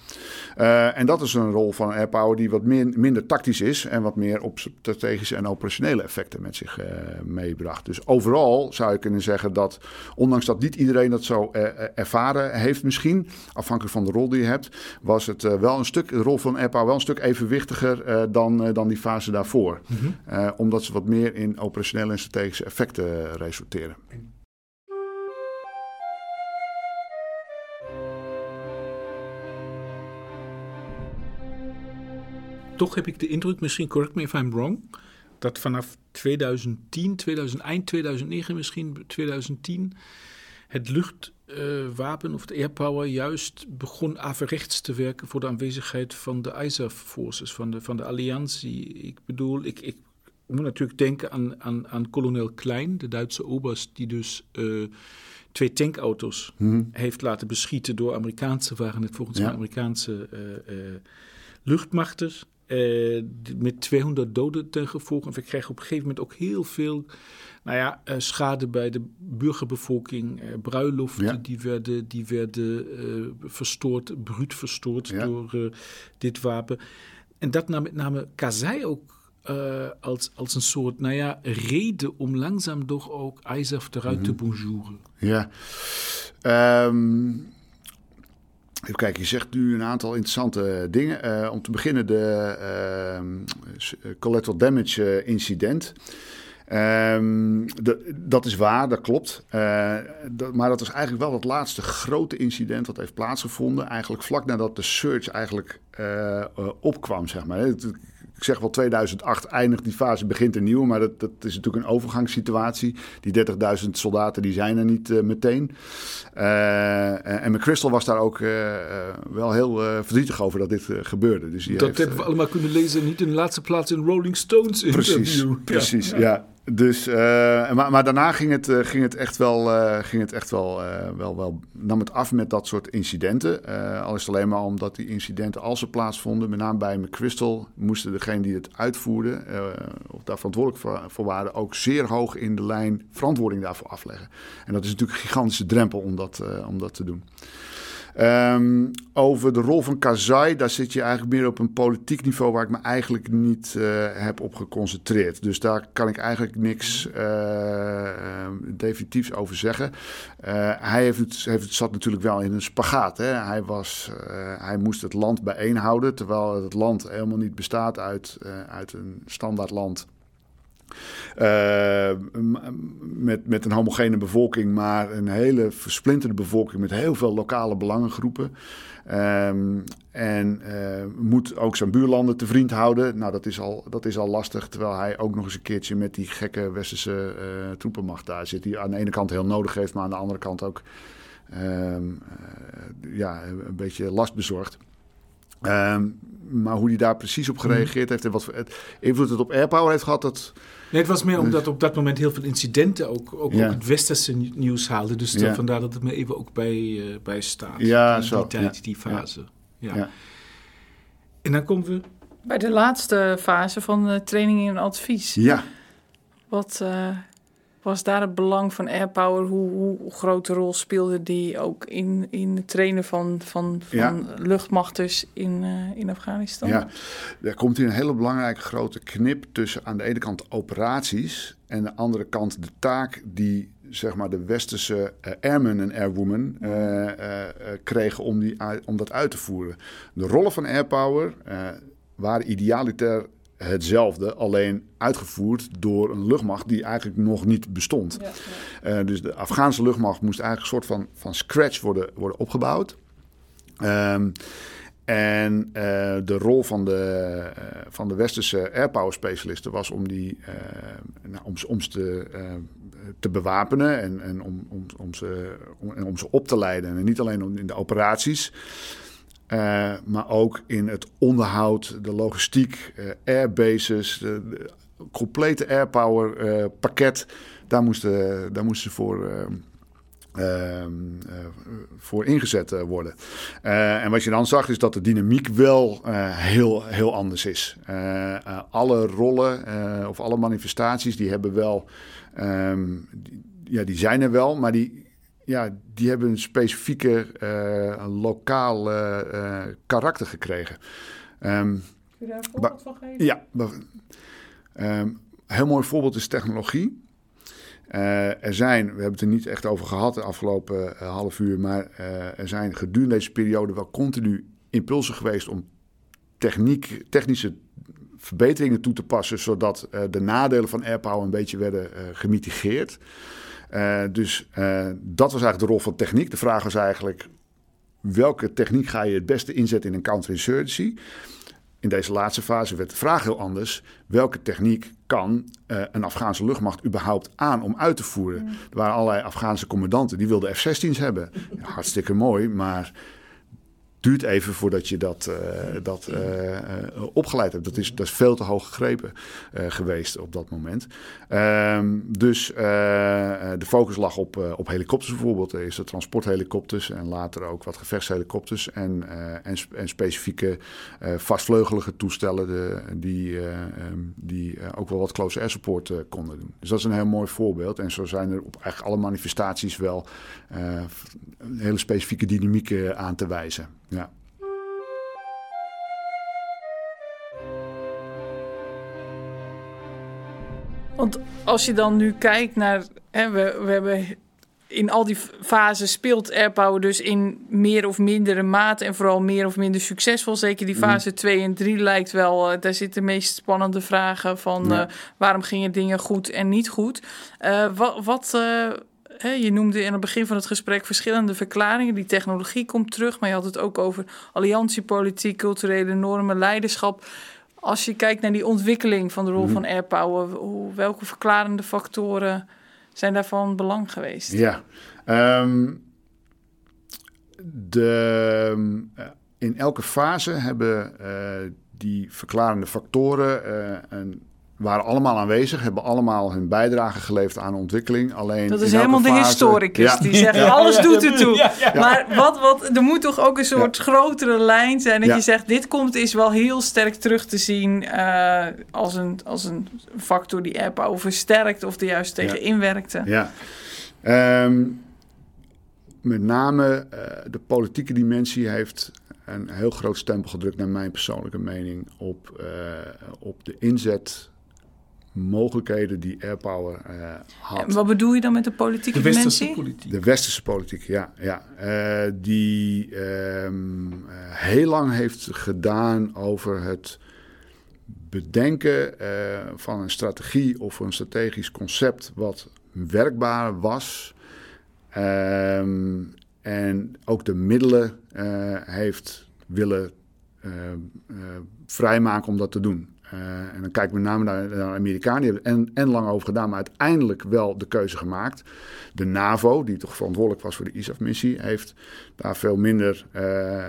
Speaker 3: En dat is een rol van airpower die wat minder tactisch is en wat meer op strategische en operationele effecten met zich meebracht. Dus overal zou je kunnen zeggen dat, ondanks dat niet iedereen dat zo ervaren heeft misschien, afhankelijk van de rol die je hebt, was het eh, wel een stuk, de rol van airpower wel een stuk evenwichtiger eh, dan, eh, dan die fase daarvoor. Eh, omdat ze wat meer in operationele en strategische effecten resulteren.
Speaker 2: Toch heb ik de indruk, misschien correct me if I'm wrong, dat vanaf 2010, 2001, 2009 misschien, 2010, het luchtwapen of de airpower juist begon averechts te werken voor de aanwezigheid van de ISAF forces, van de, van de alliantie. Ik bedoel, ik, ik moet natuurlijk denken aan, aan, aan kolonel Klein, de Duitse oberst, die dus eh, twee tankauto's heeft laten beschieten door Amerikaanse, waren het volgens
Speaker 3: Ja.
Speaker 2: mij Amerikaanse eh, eh, eh, met 200 doden ten gevolge. En we kregen op een gegeven moment ook heel veel nou ja, eh, schade bij de burgerbevolking. eh, bruiloften
Speaker 3: Ja.
Speaker 2: die werden, die werden verstoord, bruut verstoord
Speaker 3: Ja.
Speaker 2: door dit wapen. En dat nam met name Kazai ook als, als een soort nou ja, reden om langzaam toch ook ISAF eruit te bonjouren.
Speaker 3: Ja. Ehm, even kijken, je zegt nu een aantal interessante dingen. Eh, om te beginnen de eh, collateral damage eh, incident. Ehm, dat is waar, dat klopt. Eh, maar dat was eigenlijk wel het laatste grote incident dat heeft plaatsgevonden. Eigenlijk vlak nadat de search eigenlijk eh, eh, opkwam, zeg maar. Ik zeg wel 2008 eindigt die fase, begint een nieuwe. Maar dat, dat is natuurlijk een overgangssituatie. Die 30.000 soldaten die zijn er niet eh, meteen. Eh, en McChrystal was daar ook eh, wel heel verdrietig over dat dit gebeurde. Dus die
Speaker 2: Dat
Speaker 3: heeft,
Speaker 2: hebben we allemaal kunnen lezen, niet in de laatste plaats in Rolling Stones interview.
Speaker 3: Precies,
Speaker 2: Ja.
Speaker 3: precies, ja. Dus, eh, maar, maar daarna ging het, eh, ging het echt wel, eh, ging het echt wel, wel, wel, nam het af met dat soort incidenten. Al is het alleen maar omdat die incidenten, als ze plaatsvonden, met name bij McChrystal, moesten degene die het uitvoerden, of daar verantwoordelijk voor, waren, ook zeer hoog in de lijn verantwoording daarvoor afleggen. En dat is natuurlijk een gigantische drempel om dat, om dat te doen. Ehm, over de rol van Karzai, daar zit je eigenlijk meer op een politiek niveau waar ik me eigenlijk niet eh, heb op geconcentreerd. Dus daar kan ik eigenlijk niks eh, eh, definitiefs over zeggen. Eh, hij heeft het, heeft zat natuurlijk wel in een spagaat. Hè? Hij, was, hij moest het land bijeenhouden, terwijl het land helemaal niet bestaat uit, uit een standaard land. Eh, met, met een homogene bevolking, maar een hele versplinterde bevolking met heel veel lokale belangengroepen. Ehm, en eh, moet ook zijn buurlanden te vriend houden. Nou, dat is, al, dat is al lastig. Terwijl hij ook nog eens een keertje met die gekke westerse eh, troepenmacht daar zit. Die aan de ene kant heel nodig heeft, maar aan de andere kant ook ehm, eh, ja, een beetje last bezorgt. Ehm, maar hoe hij daar precies op gereageerd heeft en wat voor invloed het op airpower heeft gehad, dat,
Speaker 2: Nee, het was meer omdat op dat moment heel veel incidenten ook, ook,
Speaker 3: Ja.
Speaker 2: ook het westerse ni- nieuws haalden. Dus
Speaker 3: Ja.
Speaker 2: vandaar dat het me even ook bij, eh, bij staat.
Speaker 3: Ja,
Speaker 2: die,
Speaker 3: zo,
Speaker 2: die tijd,
Speaker 3: ja.
Speaker 2: die fase. Ja.
Speaker 3: Ja.
Speaker 2: En dan komen we...
Speaker 1: Bij de laatste fase van eh, training en advies.
Speaker 3: ja,
Speaker 1: Wat, eh, was daar het belang van airpower? Hoe, hoe grote rol speelde die ook in, in het trainen van, van, van
Speaker 3: Ja.
Speaker 1: luchtmachters in, eh, in Afghanistan?
Speaker 3: Ja, er komt hier een hele belangrijke grote knip tussen aan de ene kant operaties en aan de andere kant de taak die zeg maar de westerse eh, airmen en airwomen eh, kregen om, die, om dat uit te voeren. De rollen van airpower waren idealiter hetzelfde, alleen uitgevoerd door een luchtmacht die eigenlijk nog niet bestond.
Speaker 1: Ja,
Speaker 3: Eh, dus de Afghaanse luchtmacht moest eigenlijk een soort van, van scratch worden, worden opgebouwd. Ehm, en eh, de rol van de, eh, van de westerse airpower specialisten was om, die, nou, om, ze- om ze te, te bewapenen en, en om, om, om, ze, om, om ze op te leiden. En niet alleen om- in de operaties, eh, maar ook in het onderhoud, de logistiek, eh, airbases, de, complete airpower eh, pakket. Daar moesten, daar moesten ze voor, eh, ehm, eh, voor ingezet worden. En wat je dan zag is dat de dynamiek wel heel, heel anders is. Alle rollen of alle manifestaties die hebben wel, ehm, ja, die zijn er wel, maar die, ja, die hebben een specifieke eh, lokaal eh, karakter gekregen. Ehm,
Speaker 1: Kun je daar een voorbeeld van geven?
Speaker 3: ja, een heel mooi voorbeeld is technologie. Eh, er zijn, we hebben het er niet echt over gehad de afgelopen half uur, maar er zijn gedurende deze periode wel continu impulsen geweest om techniek, technische verbeteringen toe te passen, zodat de nadelen van airpower een beetje werden gemitigeerd. Eh, dus eh, dat was eigenlijk de rol van techniek. De vraag was eigenlijk, welke techniek ga je het beste inzetten in een counterinsurgency? In deze laatste fase werd de vraag heel anders. Welke techniek kan eh, een Afghaanse luchtmacht überhaupt aan om uit te voeren? Er waren allerlei Afghaanse commandanten die wilden F-16's hebben. Ja, hartstikke mooi, maar duurt even voordat je dat, eh, dat eh, eh, opgeleid hebt. Dat is, dat is veel te hoog gegrepen geweest op dat moment. Ehm, dus de focus lag op, op helikopters bijvoorbeeld. Eerst de transporthelikopters en later ook wat gevechtshelikopters. En, en, en specifieke vastvleugelige toestellen die, eh, ehm, die ook wel wat close air support konden doen. Dus dat is een heel mooi voorbeeld. En zo zijn er op eigenlijk alle manifestaties wel hele specifieke dynamiek eh, aan te wijzen. Ja.
Speaker 1: Want als je dan nu kijkt naar. Hè, we, we hebben in al die fases speelt airpower dus in meer of mindere mate en vooral meer of minder succesvol. Zeker die fase 2 en 3 lijkt wel, eh, daar zitten de meest spannende vragen van
Speaker 3: Ja.
Speaker 1: eh, waarom gingen dingen goed en niet goed. Eh, wat, wat je noemde in het begin van het gesprek verschillende verklaringen. Die technologie komt terug, maar je had het ook over alliantiepolitiek, culturele normen, leiderschap. Als je kijkt naar die ontwikkeling van de rol
Speaker 3: Mhm.
Speaker 1: van airpower, welke verklarende factoren zijn daarvan belang geweest?
Speaker 3: Ja. Ehm, de, eh, in elke fase hebben eh, die verklarende factoren eh, een, waren allemaal aanwezig, hebben allemaal hun bijdrage geleverd aan de ontwikkeling. Alleen
Speaker 1: Dat is helemaal de historicus
Speaker 3: Ja.
Speaker 1: die zegt
Speaker 2: Ja.
Speaker 1: alles doet ertoe.
Speaker 2: ja, ja.
Speaker 1: Maar wat, wat, er moet toch ook een soort grotere lijn zijn dat
Speaker 3: Ja.
Speaker 1: je zegt dit komt is wel heel sterk terug te zien eh, als, een, als een factor die airpower versterkt of er juist tegen
Speaker 3: Ja.
Speaker 1: inwerkte.
Speaker 3: Ja. Ehm, met name eh, de politieke dimensie heeft een heel groot stempel gedrukt, naar mijn persoonlijke mening, op, eh, op de inzetmogelijkheden die Airpower eh
Speaker 1: En
Speaker 3: had.
Speaker 1: wat bedoel je dan met de politieke
Speaker 2: De westerse
Speaker 1: dimensie?
Speaker 2: politiek.
Speaker 3: De westerse politiek, ja. ja. Eh, die ehm, eh, heel lang heeft gedaan over het bedenken eh, van een strategie of een strategisch concept wat werkbaar was. Ehm, en ook de middelen eh, heeft willen vrijmaken om dat te doen. Eh, en dan kijk ik met name naar de Amerikanen. Die hebben en, en lang over gedaan, maar uiteindelijk wel de keuze gemaakt. De NAVO, die toch verantwoordelijk was voor de ISAF-missie, heeft daar veel minder, eh,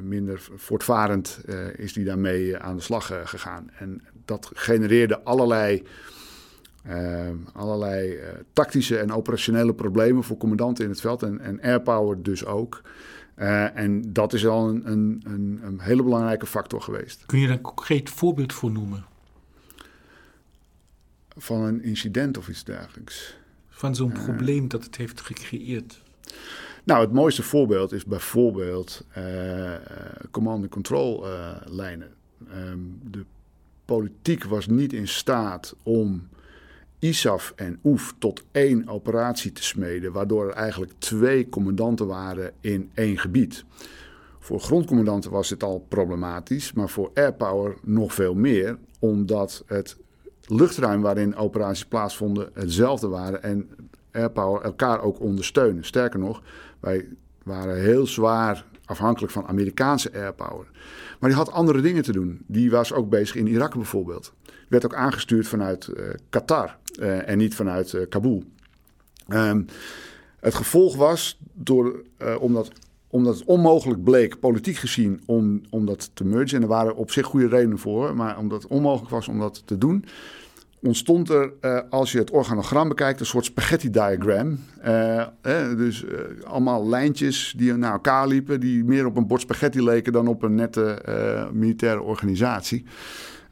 Speaker 3: minder voortvarend eh, is die daarmee aan de slag gegaan. En dat genereerde allerlei, allerlei tactische en operationele problemen voor commandanten in het veld en, en airpower dus ook. Eh, en dat is al een, een, een, een hele belangrijke factor geweest.
Speaker 2: Kun je daar een concreet voorbeeld voor noemen?
Speaker 3: Van een incident of iets dergelijks.
Speaker 2: van zo'n probleem dat het heeft gecreëerd?
Speaker 3: Nou, het mooiste voorbeeld is bijvoorbeeld uh, command-and-control lijnen. Ehm, de politiek was niet in staat om ISAF en OEF tot één operatie te smeden, waardoor er eigenlijk twee commandanten waren in één gebied. Voor grondcommandanten was dit al problematisch, maar voor airpower nog veel meer, omdat het luchtruim waarin operaties plaatsvonden hetzelfde waren en airpower elkaar ook ondersteunen. Sterker nog, wij waren heel zwaar afhankelijk van Amerikaanse airpower. Maar die had andere dingen te doen. Die was ook bezig in Irak bijvoorbeeld. Werd ook aangestuurd vanuit uh, Qatar uh, en niet vanuit uh, Kabul. Um, het gevolg was, door, omdat, omdat het onmogelijk bleek, politiek gezien, om, om dat te mergen. En er waren op zich goede redenen voor, maar omdat het onmogelijk was om dat te doen, ontstond er, als je het organogram bekijkt, een soort spaghetti-diagram. Uh, dus allemaal lijntjes die naar elkaar liepen, die meer op een bord spaghetti leken dan op een nette militaire organisatie.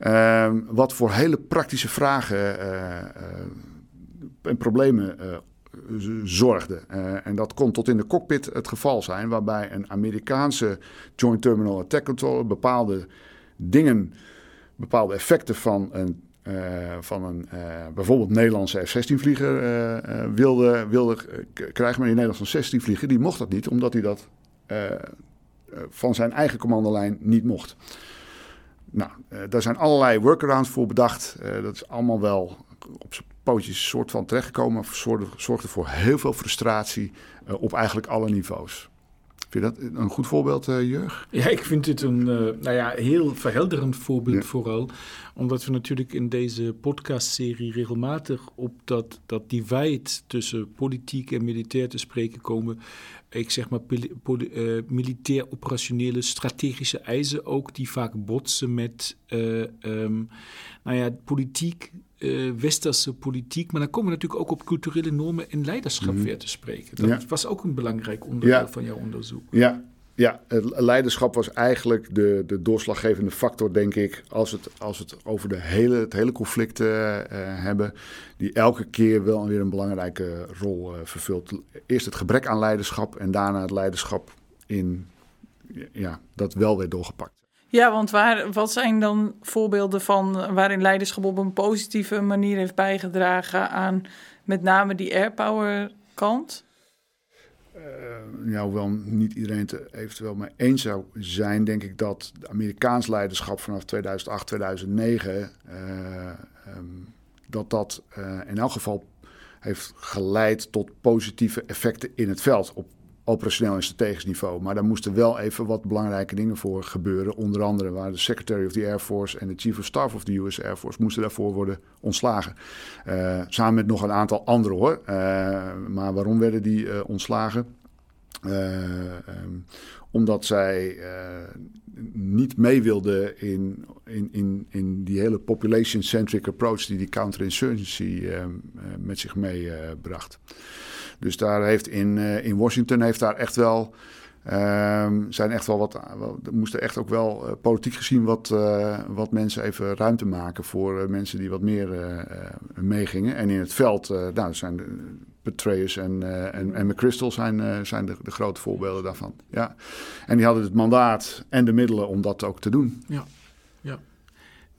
Speaker 3: Ehm, wat voor hele praktische vragen en problemen zorgde. en dat kon tot in de cockpit het geval zijn, waarbij een Amerikaanse Joint Terminal Attack Controller bepaalde dingen, bepaalde effecten van een van een bijvoorbeeld Nederlandse F-16-vlieger uh, wilde, wilde krijgen. Maar die Nederlandse 16-vlieger die mocht dat niet, omdat hij dat van zijn eigen commandolijn niet mocht. Nou, daar zijn allerlei workarounds voor bedacht. dat is allemaal wel op zijn pootjes soort van terechtgekomen. Zorgde, zorgde voor heel veel frustratie op eigenlijk alle niveaus. Vind je dat een goed voorbeeld, uh, Jurg?
Speaker 2: Ja, ik vind dit een uh, nou ja, heel verhelderend voorbeeld vooral. Omdat we natuurlijk in deze podcastserie regelmatig op dat, dat divide tussen politiek en militair te spreken komen. Ik zeg maar uh, militair operationele strategische eisen ook, die vaak botsen met um, nou ja, politiek uh, westerse politiek. Maar dan komen we natuurlijk ook op culturele normen en leiderschap mm. weer te spreken. Dat was ook een belangrijk onderdeel van jouw onderzoek.
Speaker 3: Ja. Ja, leiderschap was eigenlijk de, de doorslaggevende factor, denk ik, als het, als het over de hele, het hele conflict uh, hebben, die elke keer wel weer een belangrijke rol uh, vervult. Eerst het gebrek aan leiderschap en daarna het leiderschap in, ja, dat wel weer doorgepakt.
Speaker 1: Ja, want waar, wat zijn dan voorbeelden van waarin leiderschap op een positieve manier heeft bijgedragen aan met name die airpower kant?
Speaker 3: Uh, ja, hoewel niet iedereen het eventueel mee eens zou zijn, denk ik dat de Amerikaans leiderschap vanaf 2008, 2009, uh, um, dat dat uh, in elk geval heeft geleid tot positieve effecten in het veld. Op operationeel en strategisch niveau. Maar daar moesten wel even wat belangrijke dingen voor gebeuren. Onder andere waar de Secretary of the Air Force en de Chief of Staff of the US Air Force moesten daarvoor worden ontslagen. Uh, samen met nog een aantal anderen hoor. Uh, maar waarom werden die uh, ontslagen? Um, omdat zij niet mee wilden in, in, in, in die hele population-centric approach die die counterinsurgency met zich meebracht. Dus daar heeft in, uh, in Washington heeft daar echt wel. Um, zijn echt wel wat. Er moesten echt ook wel uh, politiek gezien wat, uh, wat mensen even ruimte maken voor mensen die wat meer meegingen. En in het veld, nou, zijn Petraeus en, en, en McChrystal zijn, zijn de, de, grote voorbeelden daarvan. Ja. En die hadden het mandaat en de middelen om dat ook te doen.
Speaker 2: Ja, ja.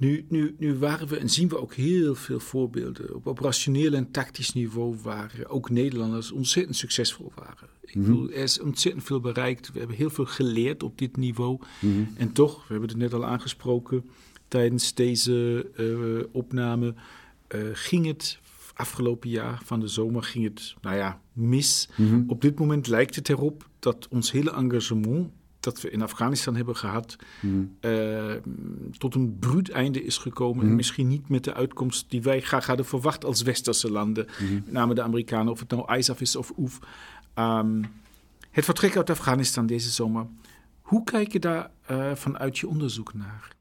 Speaker 2: Nu, nu, nu waren we en zien we ook heel veel voorbeelden op operationeel en tactisch niveau waar ook Nederlanders ontzettend succesvol waren. Ik mm -hmm. er is ontzettend veel bereikt. We hebben heel veel geleerd op dit niveau. Mm -hmm. En toch, we hebben het net al aangesproken tijdens deze uh, opname, uh, ging het afgelopen jaar van de zomer ging het, nou ja, mis. Mm -hmm. Op dit moment lijkt het erop dat ons hele engagement dat we in Afghanistan hebben gehad, hmm. uh, tot een bruut einde is gekomen. En hmm. misschien niet met de uitkomst die wij graag hadden verwacht als westerse landen. Hmm. Met name de Amerikanen, of het nou ISAF is of OEF. Um, het vertrek uit Afghanistan deze zomer. Hoe kijk je daar uh, vanuit je onderzoek naar?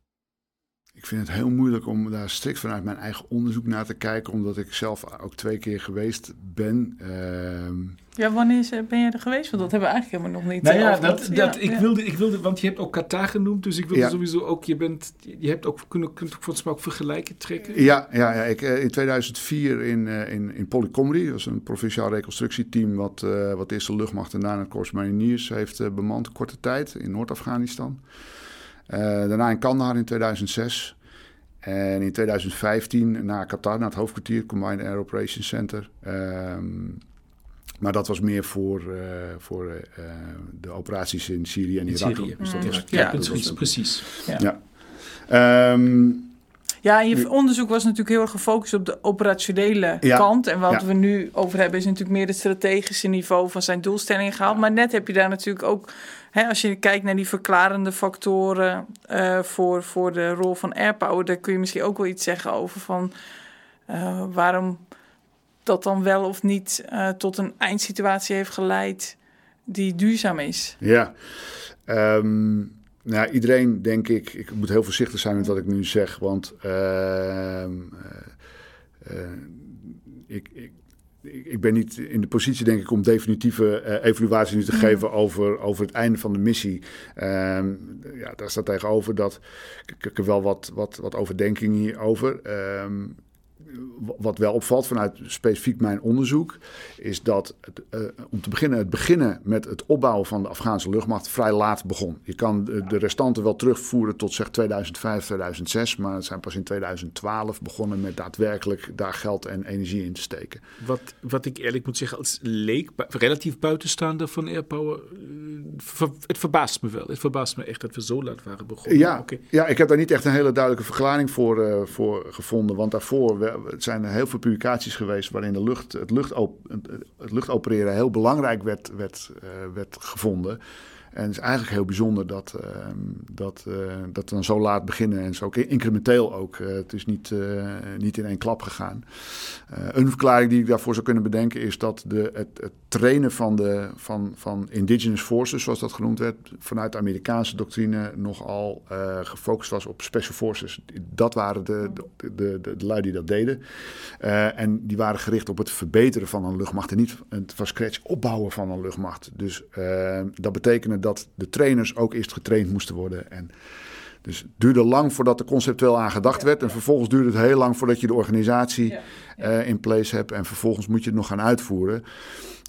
Speaker 3: Ik vind het heel moeilijk om daar strikt vanuit mijn eigen onderzoek naar te kijken, omdat ik zelf ook twee keer geweest ben. Ehm,
Speaker 1: ja, wanneer ben je er geweest? Want dat hebben we eigenlijk helemaal nog niet.
Speaker 2: Nou ja,
Speaker 1: over
Speaker 2: dat, dat,
Speaker 1: Ja,
Speaker 2: ik,
Speaker 1: ja.
Speaker 2: wilde, ik wilde, want je hebt ook Qatar genoemd, dus ik wilde
Speaker 3: Ja.
Speaker 2: sowieso ook, je bent, je hebt ook, kunt, kunt ook volgens mij ook vergelijken trekken.
Speaker 3: Ja, ja, ja ik, eh, in 2004 in, eh, in, in Polycomedy, dat is een provinciaal reconstructieteam wat, eh, wat de eerste luchtmacht en daarna het Corps Mariniers heeft eh, bemand, korte tijd in Noord-Afghanistan. Eh, daarna in Kandahar in 2006. En in 2015 naar Qatar, naar het hoofdkwartier, Combined Air Operations Center. Ehm, maar dat was meer voor, eh, voor eh, de operaties in Syrië en
Speaker 2: In
Speaker 3: Irak.
Speaker 2: Syrië.
Speaker 3: Dus dat was,
Speaker 2: Ja,
Speaker 1: Ja,
Speaker 2: precies.
Speaker 3: dat was-
Speaker 2: precies.
Speaker 3: ja. Ehm,
Speaker 1: Ja, en je onderzoek was natuurlijk heel erg gefocust op de operationele
Speaker 3: Ja.
Speaker 1: kant. En wat
Speaker 3: Ja.
Speaker 1: we nu over hebben is natuurlijk meer het strategische niveau van zijn doelstellingen gehaald. Maar net heb je daar natuurlijk ook, als je kijkt naar die verklarende factoren eh, voor, voor de rol van airpower, daar kun je misschien ook wel iets zeggen over van eh, waarom dat dan wel of niet eh, tot een eindsituatie heeft geleid die duurzaam is.
Speaker 3: Ja, Ehm, nou iedereen denk ik, ik moet heel voorzichtig zijn met wat ik nu zeg, want ehm, eh, eh, ik, ik, ik ben niet in de positie, denk ik, om definitieve eh, evaluatie nu te geven over, over het einde van de missie. Ehm, ja, daar staat tegenover dat ik, ik heb wel wat, wat, wat overdenking hierover. Ehm, wat wel opvalt vanuit specifiek mijn onderzoek, is dat het, eh, om te beginnen, het beginnen met het opbouwen van de Afghaanse luchtmacht vrij laat begon. Je kan de, de restanten wel terugvoeren tot zeg 2005, 2006, maar het zijn pas in 2012 begonnen met daadwerkelijk daar geld en energie in te steken.
Speaker 2: Wat, wat ik eerlijk moet zeggen, als leek, relatief buitenstaander van Airpower, eh, ver- het verbaast me wel. Het verbaast me echt dat we zo laat waren begonnen.
Speaker 3: Ja, ja, ik heb daar niet echt een hele duidelijke verklaring voor, eh, voor gevonden. Want daarvoor we- het zijn heel veel publicaties geweest waarin de lucht, het luchtopereren heel belangrijk werd, werd, eh, werd gevonden. En het is eigenlijk heel bijzonder dat, ehm, dat, eh, dat we dan zo laat beginnen en zo incrementeel ook. Eh, het is niet, eh, niet in één klap gegaan. Een verklaring die ik daarvoor zou kunnen bedenken is dat de, het, trainen van, de, van, van indigenous forces, zoals dat genoemd werd, vanuit de Amerikaanse doctrine nogal gefocust was op special forces. Dat waren de, de, de, de, de lui die dat deden. En die waren gericht op het verbeteren van een luchtmacht en niet het van scratch opbouwen van een luchtmacht. Dus eh, dat betekende dat de trainers ook eerst getraind moesten worden. En dus het duurde lang voordat er conceptueel aan gedacht werd. En vervolgens duurde het heel lang voordat je de organisatie eh, in place hebt. En vervolgens moet je het nog gaan uitvoeren.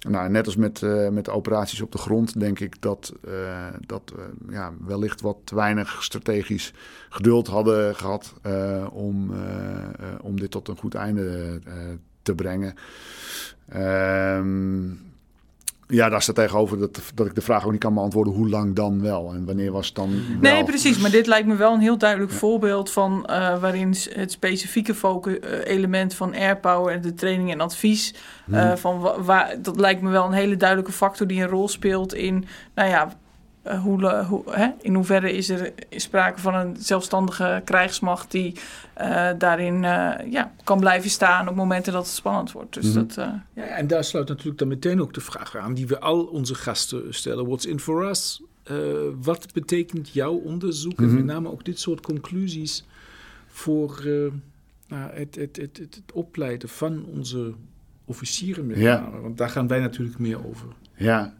Speaker 3: Nou, net als met, eh, met de operaties op de grond, denk ik dat, eh, dat we ja, wellicht wat te weinig strategisch geduld hadden gehad eh, om, om dit tot een goed einde te brengen. Ehm, ja, daar staat tegenover dat, dat ik de vraag ook niet kan beantwoorden hoe lang dan wel en wanneer was het dan wel.
Speaker 1: Nee, precies. Maar dit lijkt me wel een heel duidelijk voorbeeld van eh, waarin het specifieke focus, eh, element van airpower en de training en advies. eh, van wa- waar, dat lijkt me wel een hele duidelijke factor die een rol speelt in, nou ja, eh, hoe, hoe, hè, in hoeverre is er sprake van een zelfstandige krijgsmacht die eh, daarin eh, ja, kan blijven staan op momenten dat het spannend wordt. Dus
Speaker 3: Mhm.
Speaker 1: dat, eh,
Speaker 2: Ja, en daar sluit natuurlijk dan meteen ook de vraag aan die we al onze gasten stellen. What's in for us? Eh, wat betekent jouw onderzoek en
Speaker 3: Mhm.
Speaker 2: met name ook dit soort conclusies voor eh, nou, het, het, het, het, het opleiden van onze officieren met
Speaker 3: Ja.
Speaker 2: name? Want daar gaan wij natuurlijk meer over.
Speaker 3: Ja,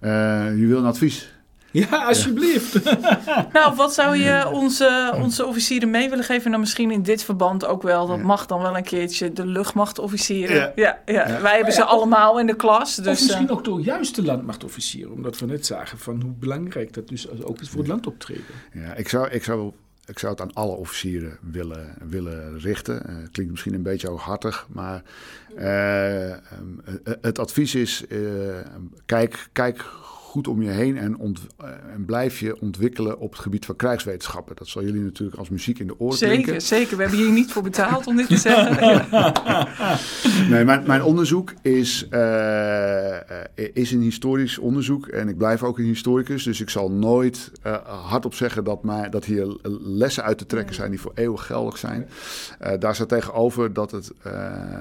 Speaker 3: Eh, je wil een advies.
Speaker 2: Ja, alsjeblieft.
Speaker 1: Nou, wat zou je onze, onze officieren mee willen geven? Nou, misschien in dit verband ook wel. Dat
Speaker 3: Ja.
Speaker 1: mag dan wel een keertje de luchtmachtofficieren.
Speaker 3: Ja.
Speaker 1: Ja. Ja,
Speaker 3: Ja.
Speaker 1: Wij hebben ze allemaal in de klas. Dus,
Speaker 2: of misschien
Speaker 1: eh,
Speaker 2: ook door juist de landmachtofficieren. Omdat we net zagen van hoe belangrijk dat dus ook is voor het landoptreden.
Speaker 3: Ja, ik zou, ik zou, ik zou het aan alle officieren willen, willen richten. Eh, klinkt misschien een beetje hooghartig, maar eh, ehm, eh, het advies is: eh, kijk, kijk goed om je heen en, ont, eh, en blijf je ontwikkelen op het gebied van krijgswetenschappen. Dat zal jullie natuurlijk als muziek in de oren
Speaker 1: zeker,
Speaker 3: klinken.
Speaker 1: zeker. We hebben hier niet voor betaald om dit te zeggen.
Speaker 3: Nee, mijn, mijn onderzoek is, eh, eh, is een historisch onderzoek en ik blijf ook een historicus. Dus ik zal nooit eh, hardop zeggen dat, mij, dat hier lessen uit te trekken zijn die voor eeuwig geldig zijn. Daar staat tegenover dat het,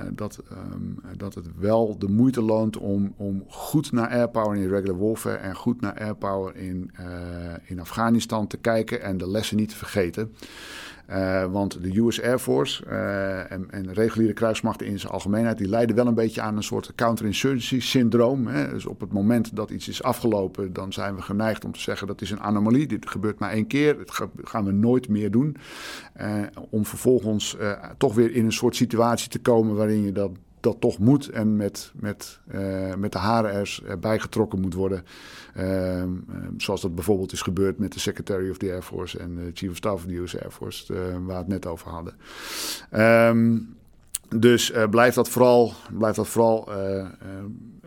Speaker 3: dat, ehm, dat het wel de moeite loont om, om goed naar airpower in irregular warfare en goed naar airpower in, in Afghanistan te kijken en de lessen niet te vergeten. Uh, want de US Air Force uh, en, en reguliere krijgsmachten in zijn algemeenheid... die leiden wel een beetje aan een soort counterinsurgency syndroom. Hè? Dus op het moment dat iets is afgelopen... dan zijn we geneigd om te zeggen dat is een anomalie. Dit gebeurt maar één keer, dat gaan we nooit meer doen. Uh, om vervolgens toch weer in een soort situatie te komen... waarin je dat dat toch moet en met, met, uh, met de haren erbij getrokken moet worden. Uh, zoals dat bijvoorbeeld is gebeurd met de Secretary of the Air Force en de Chief of Staff of the US Air Force, uh, waar we het net over hadden. Um, dus uh, blijft dat vooral, blijft dat vooral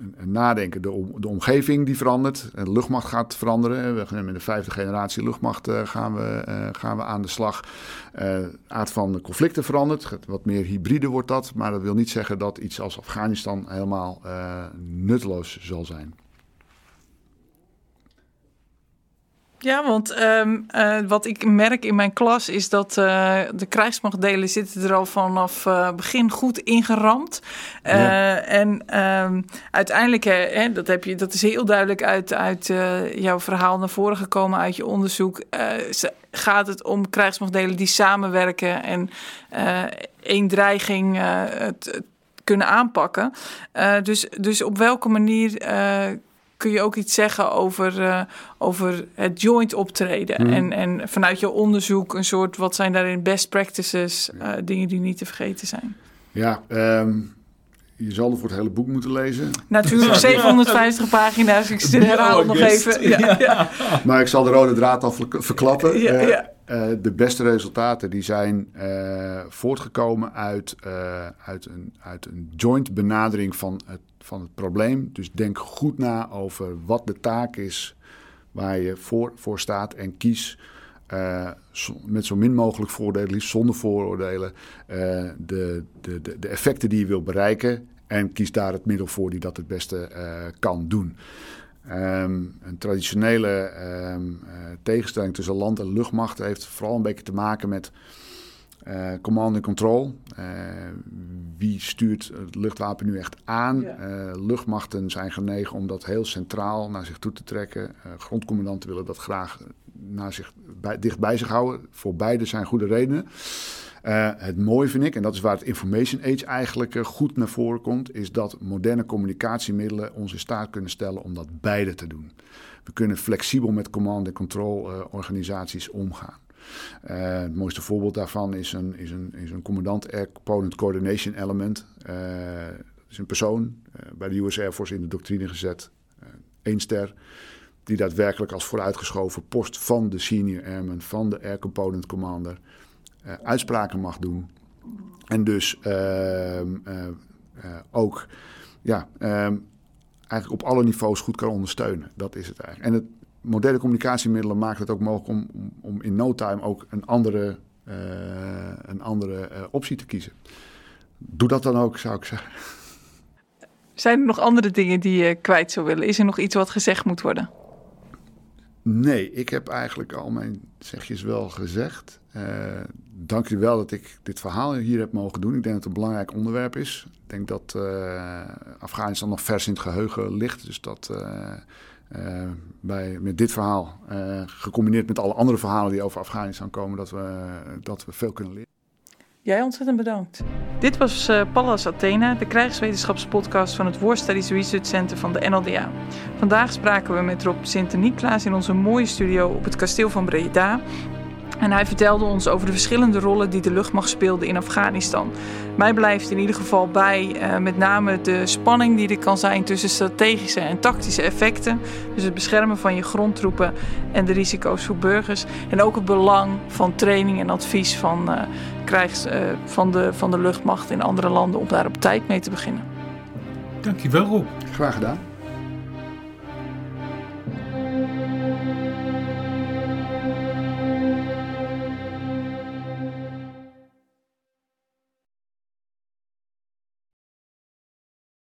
Speaker 3: uh, nadenken. De, de, omgeving die verandert. De luchtmacht gaat veranderen. We gaan met de vijfde generatie luchtmacht gaan, we, gaan we aan de slag. de aard van conflicten verandert. Wat meer hybride wordt dat. Maar dat wil niet zeggen dat iets als Afghanistan helemaal nutteloos zal zijn.
Speaker 1: Ja, want um, uh, wat ik merk in mijn klas is dat uh, de krijgsmachtdelen zitten er al vanaf uh, begin goed ingeramd. Ja. En um, uiteindelijk, hè, dat, heb je, dat is heel duidelijk uit, uit jouw verhaal naar voren gekomen, uit je onderzoek. gaat het om krijgsmachtdelen die samenwerken en één dreiging het, kunnen aanpakken. dus, dus op welke manier kun je ook iets zeggen over, uh, over het joint optreden. Mm. En, en vanuit je onderzoek een soort, wat zijn daarin best practices, uh, dingen die niet te vergeten zijn?
Speaker 3: Ja, um, je zal er voor het hele boek moeten lezen.
Speaker 1: Natuurlijk, 750 pagina's. Ik herhaal nog even. Ja, ja.
Speaker 3: Maar ik zal de rode draad al verklappen. Ja, uh, de beste resultaten die zijn voortgekomen uit, uit, een, uit een joint benadering van het van het probleem. Dus denk goed na over wat de taak is waar je voor, voor staat en kies uh, met zo min mogelijk voordelen, liefst zonder vooroordelen, uh, de, de, de, effecten die je wil bereiken. En kies daar het middel voor die dat het beste uh, kan doen. Um, een traditionele um, tegenstelling tussen land en luchtmacht heeft vooral een beetje te maken met uh, command and control. Uh, wie stuurt het luchtwapen nu echt aan? Ja. Uh, luchtmachten zijn genegen om dat heel centraal naar zich toe te trekken. grondcommandanten willen dat graag naar zich, dicht bij zich houden. Voor beide zijn goede redenen. het mooie vind ik, en dat is waar het Information Age eigenlijk goed naar voren komt, is dat moderne communicatiemiddelen ons in staat kunnen stellen om dat beide te doen. We kunnen flexibel met command- en control organisaties omgaan. Het mooiste voorbeeld daarvan is een, is een, is een commandant Air Component Coordination Element. Dat is een persoon bij de US Air Force in de doctrine gezet, één ster, die daadwerkelijk als vooruitgeschoven post van de senior airman, van de Air Component Commander, uitspraken mag doen. En dus ehm, ook ja, ehm, eigenlijk op alle niveaus goed kan ondersteunen. Dat is het eigenlijk. En het moderne communicatiemiddelen maken het ook mogelijk om, om, om in no time ook een andere, een andere optie te kiezen. Doe dat dan ook, zou ik zeggen.
Speaker 1: Zijn er nog andere dingen die je kwijt zou willen? Is er nog iets wat gezegd moet worden?
Speaker 3: Nee, ik heb eigenlijk al mijn zegjes wel gezegd. Uh, dank je wel dat ik dit verhaal hier heb mogen doen. Ik denk dat het een belangrijk onderwerp is. Ik denk dat uh, Afghanistan nog vers in het geheugen ligt. Dus dat bij, met dit verhaal, gecombineerd met alle andere verhalen die over Afghanistan komen, dat we, dat we veel kunnen leren.
Speaker 1: Jij ontzettend bedankt. Dit was uh, Pallas Athena, de krijgswetenschapspodcast van het War Studies Research Center van de NLDA. Vandaag spraken we met Rob Sinterniklaas in onze mooie studio op het kasteel van Breda. En hij vertelde ons over de verschillende rollen die de luchtmacht speelde in Afghanistan. Mij blijft in ieder geval bij uh, met name de spanning die er kan zijn tussen strategische en tactische effecten. Dus het beschermen van je grondtroepen en de risico's voor burgers. En ook het belang van training en advies van, uh, krijgs, uh, van, de, van de luchtmacht in andere landen om daar op tijd mee te beginnen.
Speaker 2: Dankjewel Rob.
Speaker 3: Graag gedaan.